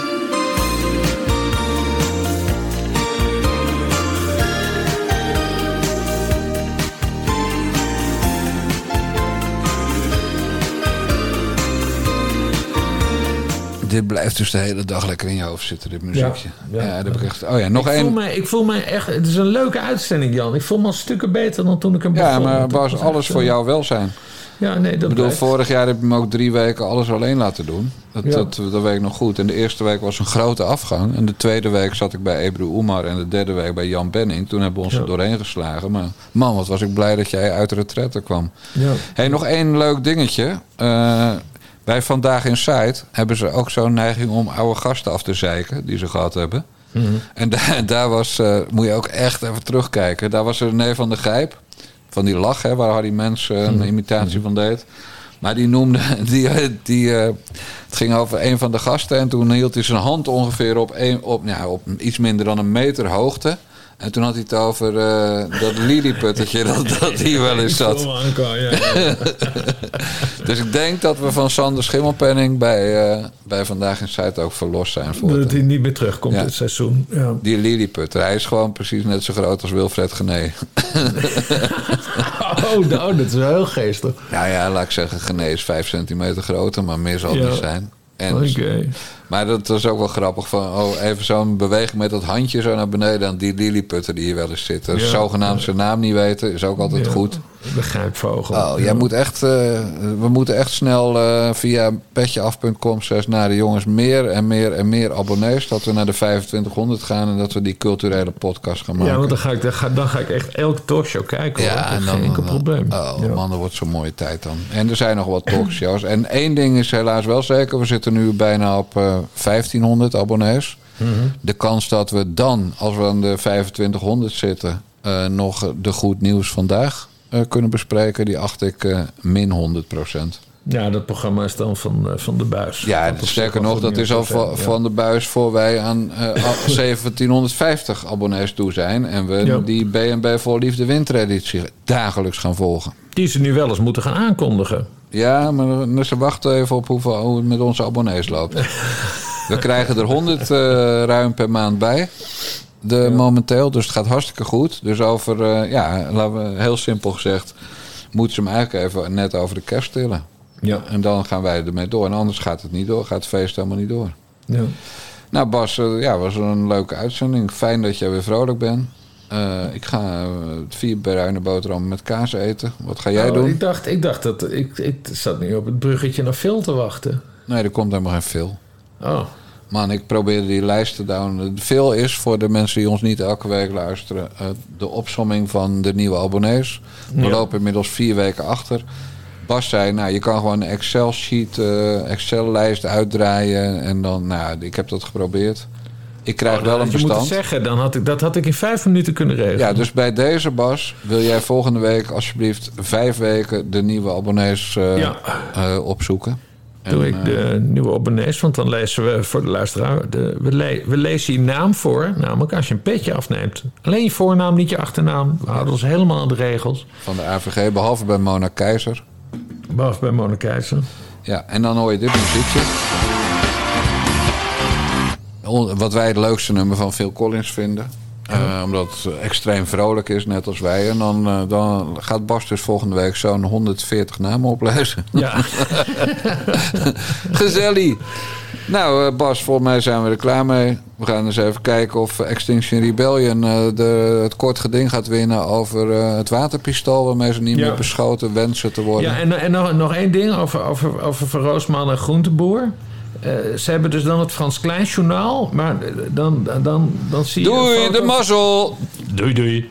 Dit blijft dus de hele dag lekker in je hoofd zitten, dit muziekje. Ja, ja. dat heb ik echt... Oh ja, nog ik, voel één... mij, ik voel mij echt... Het is een leuke uitzending, Jan. Ik voel me al stukken beter dan toen ik hem Ja, begon. maar Dat Bas, was alles voor jouw welzijn. Ja, nee, dat Ik bedoel, blijft. vorig jaar heb je me ook drie weken alles alleen laten doen. Dat, Ja. dat, dat weet ik nog goed. En de eerste week was een grote afgang. En de tweede week zat ik bij Ebru Oemar. En de derde week bij Jan Benning. Toen hebben we ons Ja. er doorheen geslagen. Maar man, wat was ik blij dat jij uit de retraite kwam. Ja. hey, nog één leuk dingetje. Eh, bij Vandaag in Site hebben ze ook zo'n neiging om oude gasten af te zeiken. Die ze gehad hebben. Mhm. En daar, daar was, eh, moet je ook echt even terugkijken. Daar was er René van der Gijp. Van die lach, hè, waar Harry Mens eh, een imitatie van deed. Maar die noemde, die, die, eh, het ging over een van de gasten. En toen hield hij zijn hand ongeveer op, een, op, ja, op iets minder dan een meter hoogte. En toen had hij het over eh, dat liliputtertje dat, dat hier wel eens zat. Dus ik denk dat we van Sander Schimmelpenning bij, eh, bij Vandaag in Zuid ook verlost zijn. Voor Dat hij niet meer terugkomt Ja. dit seizoen. Ja. die liliputter. Hij is gewoon precies net zo groot als Wilfred Gené. Oh, nou, dat is wel heel geestig. Ja, ja, laat ik zeggen, Gené is 5 centimeter groter, maar meer zal het Ja. niet zijn. En, Oké. Maar dat was ook wel grappig. Van, oh, even zo'n beweging met dat handje zo naar beneden. aan die lilliputter die hier wel eens zit. Dus Ja. Zogenaamd zijn naam niet weten is ook altijd goed. De grijpvogel. Oh, jij moet echt, eh, we moeten echt snel eh, via petjeaf.com naar de jongens meer en meer en meer abonnees. Dat we naar de 2500 gaan en dat we die culturele podcast gaan maken. Ja, want dan ga, ik, dan, ga, dan ga ik echt elke talkshow kijken. hoor. Ja, Dat en dan, geen enkel probleem. Oh Ja. man, dat wordt zo'n mooie tijd dan. En er zijn nog wat talkshows. en één ding is helaas wel zeker. We zitten nu bijna op eh 1500 abonnees. Mhm. De kans dat we dan, als we aan de 2500 zitten... eh, nog de goed nieuws vandaag eh, kunnen bespreken... die acht ik eh, min 100 procent. Ja, dat programma is dan van, eh, van de buis. Ja, is sterker nog, dat is al van, van de buis voor wij aan eh, al 1750 abonnees toe zijn. En we Ja. die BNB voor Liefde wintereditie dagelijks gaan volgen. Die ze nu wel eens moeten gaan aankondigen. Ja, maar ze wachten even op hoeveel, hoe het met onze abonnees loopt. We krijgen er 100 eh, ruim per maand bij. De, Momenteel, dus het gaat hartstikke goed. Dus over, eh, ja, laten we heel simpel gezegd, moeten ze hem eigenlijk even net over de kerst tillen. Ja. En dan gaan wij ermee door. En anders gaat het niet door, gaat het feest helemaal niet door. Ja. Nou Bas, eh, ja, was een leuke uitzending. Fijn dat jij weer vrolijk bent. Eh, ik ga vier bruine boterhammen met kaas eten. Wat ga jij Oh, doen? Ik dacht, ik dacht dat ik, ik zat nu op het bruggetje naar Phil te wachten. Nee, er komt helemaal geen veel. Oh. Man, ik probeerde die lijst te downloaden. Veel is voor de mensen die ons niet elke week luisteren... eh, de opsomming van de nieuwe abonnees. We Ja. lopen inmiddels vier weken achter. Bas zei, nou, je kan gewoon een Excel-sheet, eh, Excel-lijst uitdraaien. En dan, nou, ik heb dat geprobeerd. Ik krijg Oh, wel dat een had je bestand. moeten zeggen, dan had ik, dat had ik in vijf minuten kunnen regelen. Ja, dus bij deze Bas, wil jij volgende week alsjeblieft vijf weken de nieuwe abonnees eh, Ja. eh, Doe ik eh, de nieuwe abonnees, want dan lezen we voor de luisteraar... De, we, le- we lezen je naam voor, namelijk als je een petje afneemt. Alleen je voornaam, niet je achternaam. We houden ons helemaal aan de regels. van de AVG, behalve bij Mona Keizer. Behalve bij Mona Keizer. Ja, en dan hoor je dit muziekje. Wat wij het leukste nummer van Phil Collins vinden. Eh, omdat het extreem vrolijk is, net als wij. En dan, eh, dan gaat Bas dus volgende week zo'n 140 namen oplezen. Ja. Gezellig. Nou, eh, Bas, volgens mij zijn we er klaar mee. We gaan eens even kijken of Extinction Rebellion eh, de, het kort geding gaat winnen over het waterpistool. Waarmee ze niet Ja. meer beschoten wensen te worden. Ja, en, en nog, nog één ding over, over, over Roosman en Groenteboer. Eh, ze hebben dus dan het Frans Klein journaal, maar dan, dan, dan zie je... Doei, de mazzel! Doei, doei.